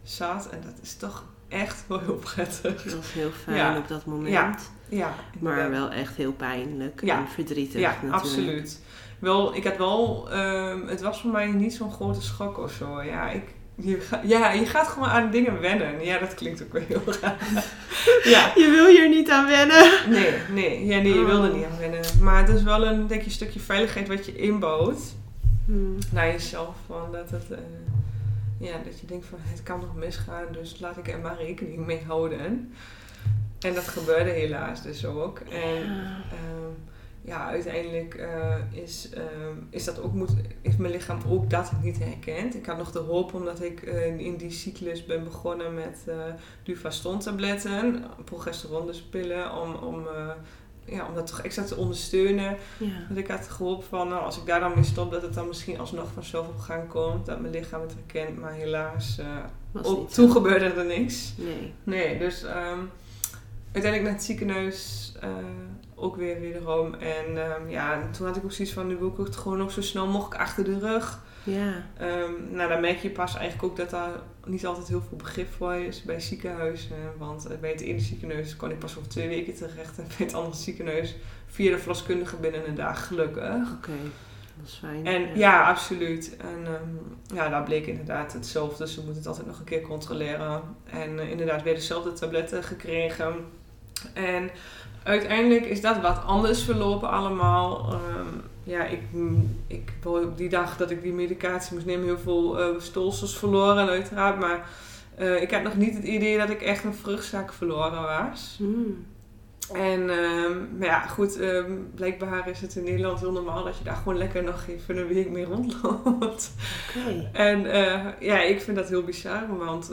zat. En dat is toch echt wel heel prettig. Dat was heel fijn Ja. op dat moment. Ja, Ja, Maar wel echt heel pijnlijk Ja. en verdrietig Ja, natuurlijk. absoluut. Wel, ik had wel, ehm, het was voor mij niet zo'n grote schok of zo. Ja, ik, je, ga- ja, je gaat gewoon aan dingen wennen. Ja, dat klinkt ook wel heel raar. ja, Je wil hier niet aan wennen. nee, nee, ja, nee, je wil er niet aan wennen. Maar het is wel een, denk je, stukje veiligheid wat je inbouwt Hmm. naar jezelf. Van dat, het, eh, ja, dat je denkt van, het kan nog misgaan, dus laat ik er maar rekening mee houden. En dat gebeurde helaas dus ook. En Ja. Ehm, ja, uiteindelijk eh, is, ehm, is dat ook moet, heeft mijn lichaam ook dat niet herkend. Ik had nog de hoop omdat ik eh, in die cyclus ben begonnen met eh Duvaston-tabletten, progesteronpillen, om, om, ja, om dat toch extra te ondersteunen. Ja. Dat ik had gehoopt van, nou, als ik daar dan mee stop, dat het dan misschien alsnog vanzelf op gang komt. Dat mijn lichaam het herkent, maar helaas, niet toen gebeurde er niks. Nee. Nee, dus ehm, uiteindelijk naar het ziekenhuis ook weer wederom. En ehm, ja, toen had ik ook zoiets van, nu wil ik het gewoon nog zo snel mogelijk achter de rug. Ja. Ehm, nou, dan merk je pas eigenlijk ook dat daar niet altijd heel veel begrip voor is bij ziekenhuizen. Want eh, bij het ene ziekenhuis kon ik pas over twee weken terecht. En bij het andere ziekenhuis via de verloskundige binnen een dag, gelukkig. Oké. Dat is fijn. En ja, absoluut. En ehm, ja, daar bleek inderdaad hetzelfde. Ze moeten het altijd nog een keer controleren. En eh, inderdaad weer dezelfde tabletten gekregen. En uiteindelijk is dat wat anders verlopen allemaal. Ehm, ja, ik, ik op die dag dat ik die medicatie moest nemen heel veel eh stolsels verloren uiteraard. Maar eh, ik had nog niet het idee dat ik echt een vruchtzaak verloren was. Hmm. En ehm, maar ja, goed, ehm, blijkbaar is het in Nederland heel normaal dat je daar gewoon lekker nog even een week mee rondloopt. Oké. En eh, ja, ik vind dat heel bizar, want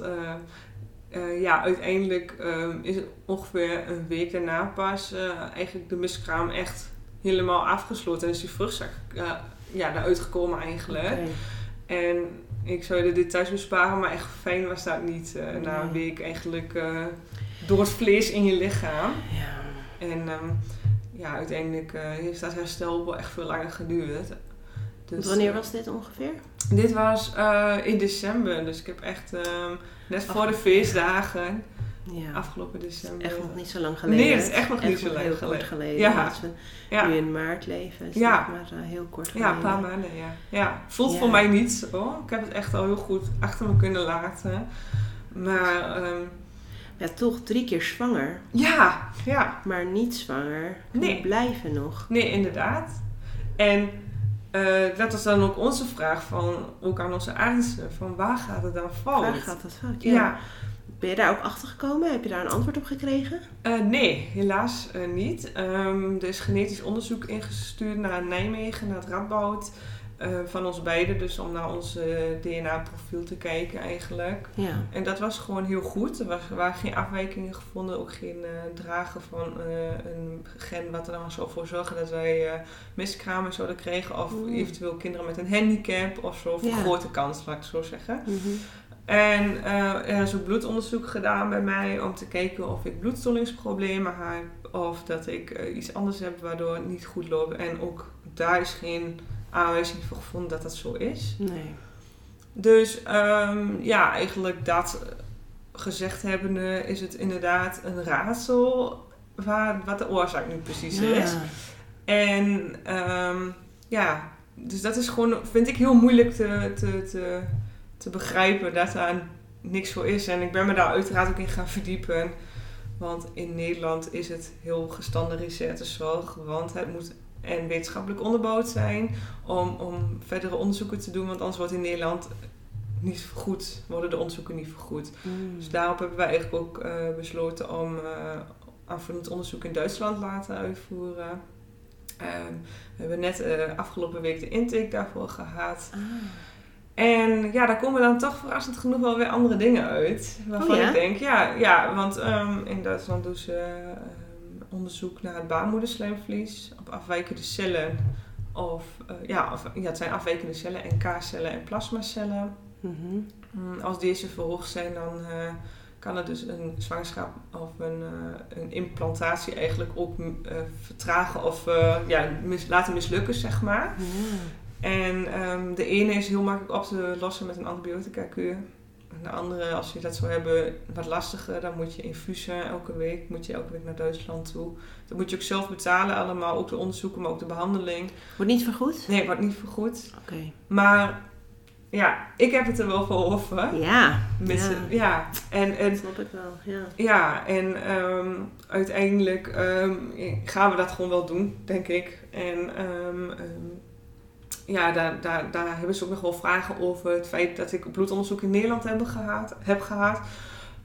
eh, ja, uiteindelijk ehm, is het ongeveer een week daarna pas eh, eigenlijk de miskraam echt helemaal afgesloten. En is die vruchtzak eh, ja, eruit gekomen eigenlijk. En ik zou de details besparen, maar echt fijn was dat niet. na een week eigenlijk door het vlees in je lichaam. Ja. En ehm, ja, uiteindelijk heeft dat herstel wel echt veel langer geduurd. Dus, wanneer eh, was dit ongeveer? Dit was eh, in december, dus ik heb echt ehm, net voor de feestdagen, Ja. afgelopen december. Echt nog niet zo lang geleden. Nee, het is echt nog niet zo lang heel geleden. kort geleden. Ja. Dat we Ja, nu in maart leven. Is Ja. maar eh, heel kort ja, geleden. een paar maanden, ja. ja. Voelt Ja. voor mij niet zo. Ik heb het echt al heel goed achter me kunnen laten. Maar ehm, Ja, toch drie keer zwanger, ja, ja, maar niet zwanger. Nee. blijven nog. nee, inderdaad. En eh, dat was dan ook onze vraag van, ook aan onze artsen, van waar gaat het dan fout? Waar gaat dat fout? Ja, Ja. Ben je daar ook achter gekomen? Heb je daar een antwoord op gekregen? Eh, nee, helaas eh, niet. Ehm, er is genetisch onderzoek ingestuurd naar Nijmegen, naar het Radboud. Eh, van ons beiden, dus om naar ons eh, DNA-profiel te kijken eigenlijk. Ja. En dat was gewoon heel goed. Er, waren geen afwijkingen gevonden, ook geen eh, dragen van een gen wat er dan zou voor zorgen dat wij miskramen zouden krijgen. Of Mm. eventueel kinderen met een handicap of zo. Of een Ja. grote kans, laat ik het zo zeggen. Mhm. En er is ook bloedonderzoek gedaan bij mij om te kijken of ik bloedstollingsproblemen heb of dat ik iets anders heb waardoor het niet goed loopt. En ook daar is geen aanwijzing voor gevonden dat dat zo is. Nee. Dus ehm, ja, eigenlijk dat gezegd hebbende is het inderdaad een raadsel waar, wat de oorzaak nu precies is. Ja. En ehm, ja, dus dat is gewoon, vind ik heel moeilijk te, te, te, te begrijpen dat daar niks voor is. En ik ben me daar uiteraard ook in gaan verdiepen. Want in Nederland is het heel gestandardiseerde zorg. Want het moet en wetenschappelijk onderbouwd zijn om, om verdere onderzoeken te doen. Want anders wordt in Nederland niet vergoed, worden de onderzoeken niet vergoed. Mm. Dus daarop hebben wij eigenlijk ook eh, besloten om eh aanvullend onderzoek in Duitsland te laten uitvoeren. Ehm, we hebben net eh, afgelopen week de intake daarvoor gehad. Ah. En ja, daar komen dan toch verrassend genoeg wel weer andere dingen uit. Waarvan Oh ja? ik denk, ja, ja want ehm, in Duitsland doen ze onderzoek naar het baarmoederslijmvlies op afwijkende cellen. Of eh, ja, of, ja, het zijn afwijkende cellen, NK-cellen en plasmacellen. Mhm. Mm, Als deze verhoogd zijn, dan eh, kan het dus een zwangerschap of een, eh, een implantatie eigenlijk ook mm, vertragen of ja, mis- laten mislukken, zeg maar. Ja. En ehm, de ene is heel makkelijk op te lossen met een antibiotica-kuur. De andere, als je dat zou hebben, wat lastiger. Dan moet je infusen elke week. Moet je elke week naar Duitsland toe. Dat moet je ook zelf betalen allemaal. Ook de onderzoeken, maar ook de behandeling. Wordt niet vergoed? Nee, wordt niet vergoed. Oké. Maar ja, ik heb het er wel voor over. Ja. Met ja. ja. En, en Dat snap ik wel. Ja. ja, en ehm, uiteindelijk ehm, gaan we dat gewoon wel doen, denk ik. En ehm, ja, daar, daar, daar hebben ze ook nog wel vragen over het feit dat ik bloedonderzoek in Nederland heb gehad. Heb gehad.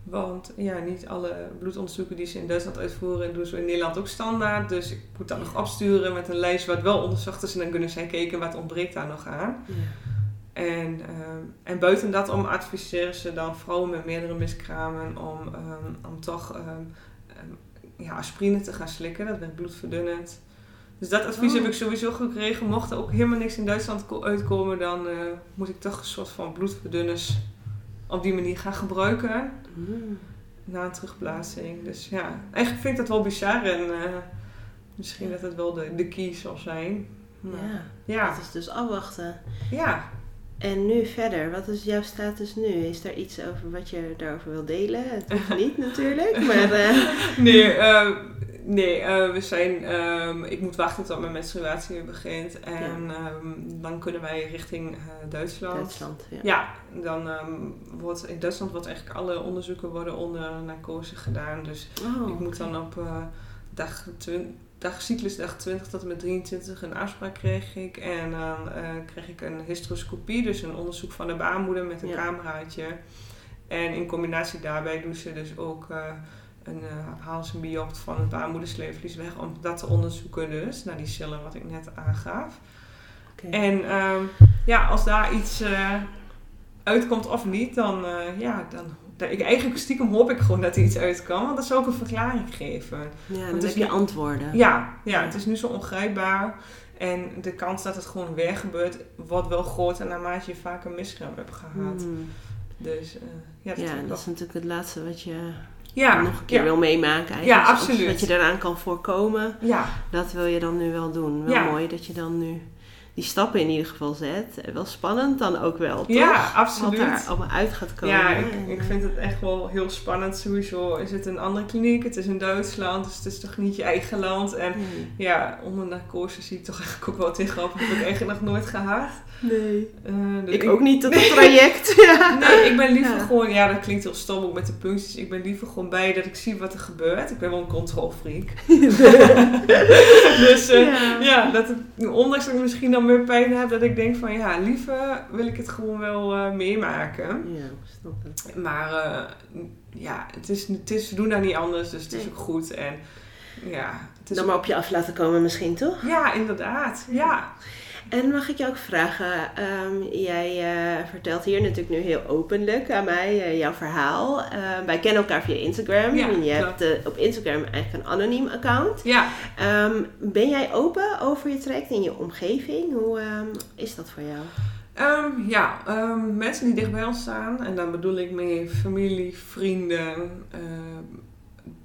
Want ja, niet alle bloedonderzoeken die ze in Duitsland uitvoeren, doen ze in Nederland ook standaard. Dus ik moet dat nog opsturen met een lijst wat wel onderzocht is. En dan kunnen zij kijken wat ontbreekt daar nog aan. Ja. En, ehm, en buiten dat om adviseren ze dan vrouwen met meerdere miskramen om, ehm, om toch ehm, ja, aspirine te gaan slikken. Dat werkt bloedverdunnend. Dus dat advies Oh. heb ik sowieso gekregen. Mocht er ook helemaal niks in Duitsland ko- uitkomen, dan eh, moet ik toch een soort van bloedverdunners op die manier gaan gebruiken. Mm. Na een terugplaatsing. Dus ja, eigenlijk vind ik dat wel bizar en eh, misschien dat het wel de, de key zal zijn. Maar, Ja. ja, Dat is dus afwachten. ja. En nu verder, wat is jouw status nu? Is er iets over wat je daarover wil delen? Het hoeft niet natuurlijk, maar eh, Nee, nee eh, we zijn, ehm, ik moet wachten tot mijn menstruatie weer begint. En ehm, dan kunnen wij richting eh, Duitsland. Duitsland. Ja. Ja, dan ehm, wordt in Duitsland wordt eigenlijk alle onderzoeken worden onder narcose gedaan. Dus Oh, ik moet dan op eh, dag, dag cyclusdag 20 tot en met 23 een afspraak kreeg ik. En dan kreeg ik een hysteroscopie, dus een onderzoek van de baarmoeder met een Ja. cameraatje. En in combinatie daarbij doen ze dus ook een, uh, een biopt van het baarmoedersleefvlies weg om dat te onderzoeken dus, naar die cellen wat ik net aangaf. En ehm, ja, als daar iets eh, uitkomt of niet, dan, eh, ja, dan, ik eigenlijk stiekem hoop ik gewoon dat er iets uit kan, want dat zou ook een verklaring geven. Ja, dan heb je antwoorden. Ja, ja, het is nu zo ongrijpbaar. En de kans dat het gewoon weer gebeurt, wordt wel groter naarmate je vaker miskraam hebt gehad. Hmm. Dus eh, ja, dat Ja, dat is natuurlijk het laatste wat je ja, nog een keer ja, wil meemaken. Eigenlijk. Ja, Dus absoluut. Wat je daaraan kan voorkomen, Ja, dat wil je dan nu wel doen. Wel Ja. mooi dat je dan nu die stappen in ieder geval zet. En Wel spannend dan ook wel, toch? ja, absoluut. Wat daar allemaal uit gaat komen. Ja, ik, ik eh, vind het echt wel heel spannend. Sowieso is het een andere kliniek, het is in Duitsland, dus het is toch niet je eigen land. En nee. ja, onder narcose zie ik toch eigenlijk ook wel tegenop. heb ik eigenlijk nog nooit gehad. Nee. Eh, dus Ik ook niet, dat traject. ja. Nee, ik ben liever Ja. gewoon, ja dat klinkt heel stom ook met de puntjes. Ik ben liever gewoon bij dat ik zie wat er gebeurt. Ik ben wel een controlfreak. dus eh, Ja. ja, dat het, ondanks dat ik misschien dan meer pijn heb, dat ik denk van ja, liever wil ik het gewoon wel eh, meemaken. Ja, snap. Maar eh, ja, het is, het is, we doen daar niet anders, dus het is ook goed. En ja, het is Dan maar op je af laten komen misschien, toch? ja, inderdaad. Ja. En mag ik je ook vragen, ehm, jij eh, vertelt hier natuurlijk nu heel openlijk aan mij eh, jouw verhaal. Eh, wij kennen elkaar via Instagram. Ja, en je klopt. hebt eh, op Instagram eigenlijk een anoniem account. Ja, Ehm, ben jij open over je traject in je omgeving? Hoe ehm, is dat voor jou? Ehm, ja, ehm, mensen die dicht bij ons staan, en dan bedoel ik mee familie, vrienden, ehm,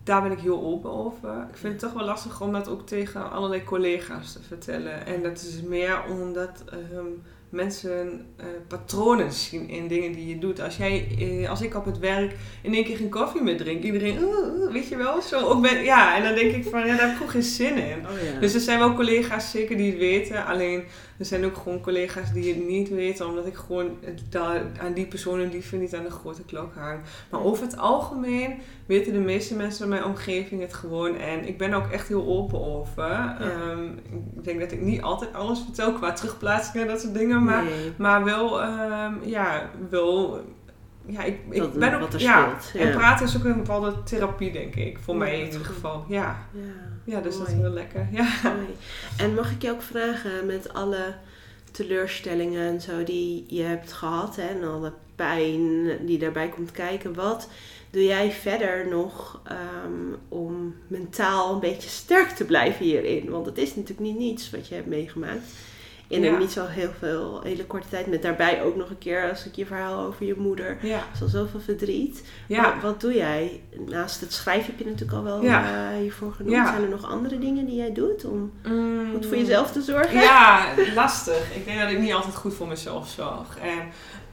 daar ben ik heel open over. Ik vind het toch wel lastig om dat ook tegen allerlei collega's te vertellen. En dat is meer omdat ehm, mensen eh, patronen zien in dingen die je doet. Als, jij, eh, als ik op het werk in één keer geen koffie meer drink, iedereen, "Oeh, oeh," weet je wel, zo. Ook ben, ja, en dan denk ik van, ja, daar heb ik gewoon geen zin in. Oh ja. Dus er zijn wel collega's zeker die het weten. Alleen er zijn ook gewoon collega's die het niet weten. Omdat ik gewoon daar, aan die personen liever niet aan de grote klok hang. Maar over het algemeen weten de meeste mensen in mijn omgeving het gewoon. En ik ben ook echt heel open over. Ehm, ik denk dat ik niet altijd alles vertel qua terugplaatsing en dat soort dingen. Maar, Nee. maar wel, ehm, ja, wel... Ja, ik, ik ben ook... ja, speelt, ja. En praten is ook een bepaalde therapie, denk ik. Voor mij in ieder geval. Ja, Ja, ja dus dat is wel lekker. Ja. mooi. En mag ik je ook vragen met alle teleurstellingen en zo die je hebt gehad hè, en alle pijn die daarbij komt kijken, wat doe jij verder nog ehm, om mentaal een beetje sterk te blijven hierin? Want het is natuurlijk niet niets wat je hebt meegemaakt. In Ja. een niet zo heel veel, hele korte tijd. Met daarbij ook nog een keer als ik je verhaal over je moeder. Ja. is al zoveel verdriet. Ja. Wat, wat doe jij? Naast het schrijven heb je natuurlijk al wel Ja. eh, hiervoor genoemd. Zijn er nog andere dingen die jij doet om Mm. goed voor jezelf te zorgen? Ja, lastig. Ik denk dat ik niet altijd goed voor mezelf zorg. En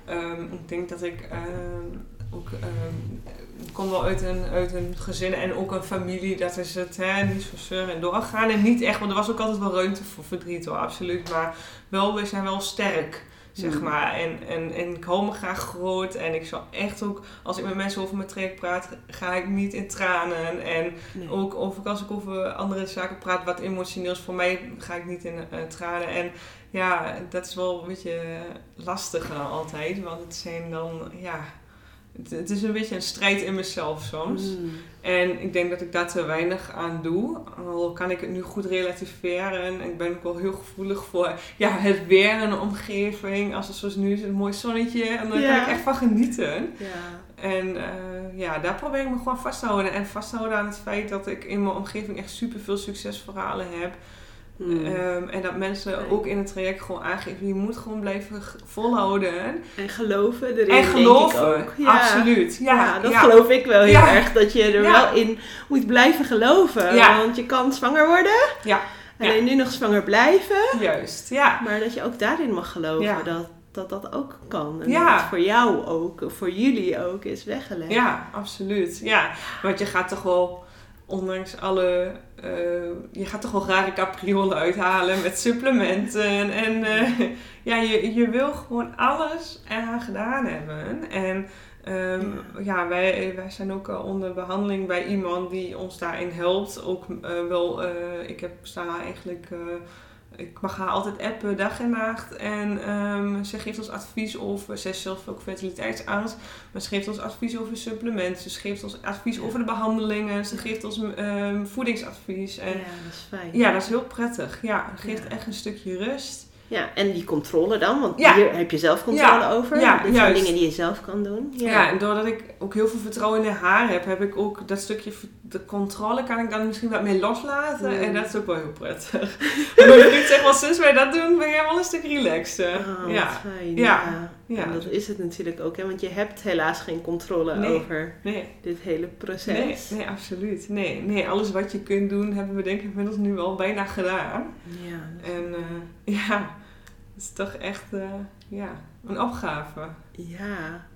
ehm, ik denk dat ik ehm, ook... ehm, ik kom wel uit een, uit een gezin en ook een familie. Dat is het, hè, niet zo zeuren en doorgaan. En niet echt, want er was ook altijd wel ruimte voor verdriet hoor, absoluut. Maar wel, we zijn wel sterk. Zeg Mm. maar. En, en, en ik hou me graag groot. En ik zal echt ook, als ik met mensen over mijn traject praat, ga ik niet in tranen. En Nee. ook over, als ik over andere zaken praat, wat emotioneels voor mij, ga ik niet in eh, tranen. En ja, dat is wel een beetje lastiger altijd, want het zijn dan, ja, het, het is een beetje een strijd in mezelf soms. Mm. En ik denk dat ik daar te weinig aan doe. Al kan ik het nu goed relativeren. Ik ben ook wel heel gevoelig voor ja, het weer en de omgeving. Als het zoals nu is, een mooi zonnetje. En daar Ja. kan ik echt van genieten. Ja. En eh, ja, daar probeer ik me gewoon vast te houden. En vast te houden aan het feit dat ik in mijn omgeving echt super veel succesverhalen heb. Mm. Ehm, en dat mensen ook in het traject gewoon aangeven, je moet gewoon blijven volhouden. en geloven erin, En geloven, ook. Ja. absoluut. Ja, Ja, dat ja. geloof ik wel heel erg. Dat je er wel in moet blijven geloven. Want je kan zwanger worden. Ja. Alleen nu nog zwanger blijven. Juist, ja. Maar dat je ook daarin mag geloven dat, dat dat ook kan. En Ja. dat het voor jou ook, voor jullie ook is weggelegd. Ja, absoluut. Ja, want je gaat toch wel, ondanks alle, eh, je gaat toch wel rare capriolen uithalen met supplementen. En eh, ja, je, je wil gewoon alles eraan gedaan hebben. En ehm, ja, wij, wij zijn ook onder behandeling bij iemand die ons daarin helpt. Ook eh, wel, ik heb sta eigenlijk... ik mag haar altijd appen, dag en nacht. En ehm, ze geeft ons advies over, zij is zelf ook fertiliteitsarts. Maar ze geeft ons advies over supplementen. Ze geeft ons advies over de behandelingen. Ze geeft ons ehm, voedingsadvies. Ja, En dat is fijn. ja, dat is heel prettig. Ja, het geeft Ja. echt een stukje rust. Ja, en die controle dan, want Ja. hier heb je zelf controle Ja, over. ja, Dit zijn dingen die je zelf kan doen. Ja. en doordat ik ook heel veel vertrouwen in haar heb, heb ik ook dat stukje v- de controle kan ik dan misschien wat meer loslaten. Mm. En dat is ook wel heel prettig. en mijn vriend zegt wel, sinds wij dat doen, ben jij wel een stuk relaxter. Oh, ja, fijn. Ja. Ja. Ja. En dat is het natuurlijk ook, hè? want je hebt helaas geen controle Nee. over nee, dit hele proces. nee, nee, absoluut. Nee, nee, alles wat je kunt doen, hebben we denk ik inmiddels nu al bijna gedaan. Ja, En eh, ja, het is toch echt eh, ja, een opgave. Ja.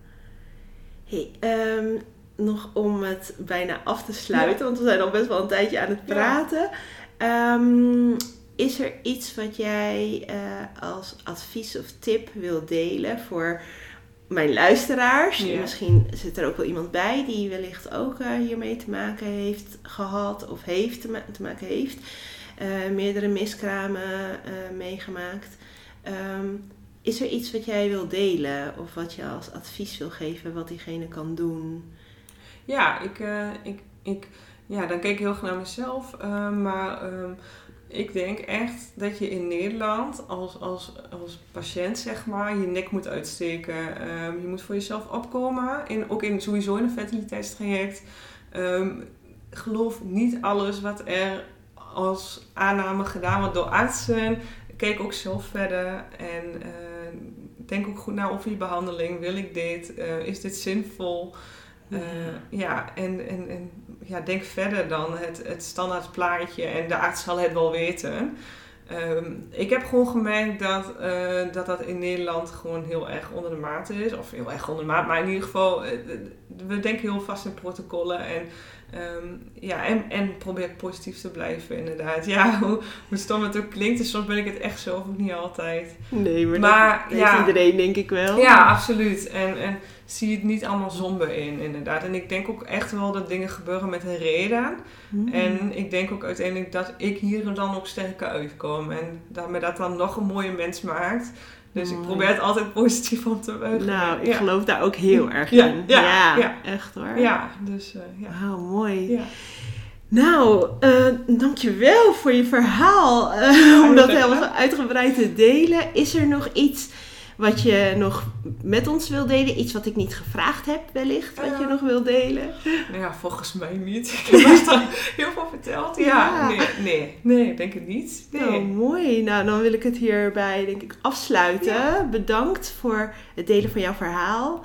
Hey, ehm, nog om het bijna af te sluiten, want we zijn al best wel een tijdje aan het Ja. praten. Ehm, is er iets wat jij eh, als advies of tip wil delen voor mijn luisteraars? Ja. Misschien zit er ook wel iemand bij die wellicht ook eh, hiermee te maken heeft gehad of heeft te, ma- te maken heeft. Eh, meerdere miskramen meegemaakt. Ehm, is er iets wat jij wil delen of wat je als advies wil geven wat diegene kan doen? Ja, ik, eh, ik, ik, ja, dan kijk ik heel erg naar mezelf. eh, maar ehm, ik denk echt dat je in Nederland als, als, als patiënt, zeg maar, je nek moet uitsteken. Ehm, je moet voor jezelf opkomen. In, ook in, sowieso in een fertiliteitstraject. Ehm, geloof niet alles wat er als aanname gedaan wordt door artsen. Kijk ook zelf verder en eh, denk ook goed na over je behandeling. Wil ik dit? Is dit zinvol? Eh, ja, en, en, en ja, denk verder dan het, het standaard plaatje en de arts zal het wel weten. Ehm, ik heb gewoon gemerkt dat, eh, dat dat in Nederland gewoon heel erg onder de maat is. Of heel erg onder de maat, maar in ieder geval, eh, we denken heel vast in protocollen. En, ehm, ja, en, en probeer positief te blijven, inderdaad. Ja, hoe, hoe stom het ook klinkt, dus soms ben ik het echt zelf ook niet altijd. Nee, maar, Maar, dat ja. iedereen denk ik wel. Ja, absoluut. En, en zie het niet allemaal somber in, inderdaad. En ik denk ook echt wel dat dingen gebeuren met een reden. Hmm. En ik denk ook uiteindelijk dat ik hier dan ook sterker uitkom. En dat me dat dan nog een mooie mens maakt. Dus ik Mooi. probeer het altijd positief om te buigen. Nou, ik ja. geloof daar ook heel erg Ja, in. ja, ja. echt hoor. Ja, dus eh, ja. Wauw, mooi. ja. Nou, eh dankjewel voor je verhaal. eh, om dat helemaal uitgebreid te delen. Is er nog iets wat je nog met ons wil delen? Iets wat ik niet gevraagd heb wellicht, wat je nog wil delen? Nou ja, volgens mij niet. Ik heb al heel veel verteld. Ja, Ja. nee, nee, nee, denk het niet. Nee. Nou, mooi. Nou, dan wil ik het hierbij denk ik afsluiten. Bedankt voor het delen van jouw verhaal.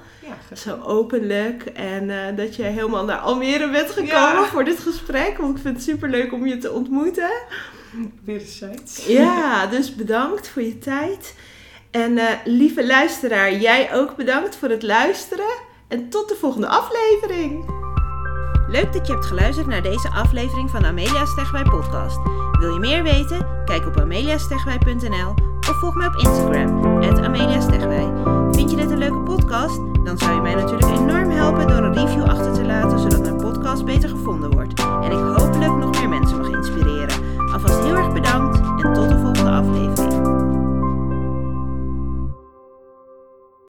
Ja, Zo openlijk. En eh, dat je helemaal naar Almere bent gekomen Ja. voor dit gesprek. Want ik vind het super leuk om je te ontmoeten. Wederzijds. Ja, dus bedankt voor je tijd. En eh, lieve luisteraar, jij ook bedankt voor het luisteren. En tot de volgende aflevering. Leuk dat je hebt geluisterd naar deze aflevering van Amelia Stegwij podcast. Wil je meer weten? Kijk op ameliastegwij.nl of volg mij op Instagram, Amelia Stegwij. Vind je dit een leuke podcast? Dan zou je mij natuurlijk enorm helpen door een review achter te laten, zodat mijn podcast beter gevonden wordt. En ik hopelijk nog meer mensen mag inspireren. Alvast heel erg bedankt en tot de volgende aflevering.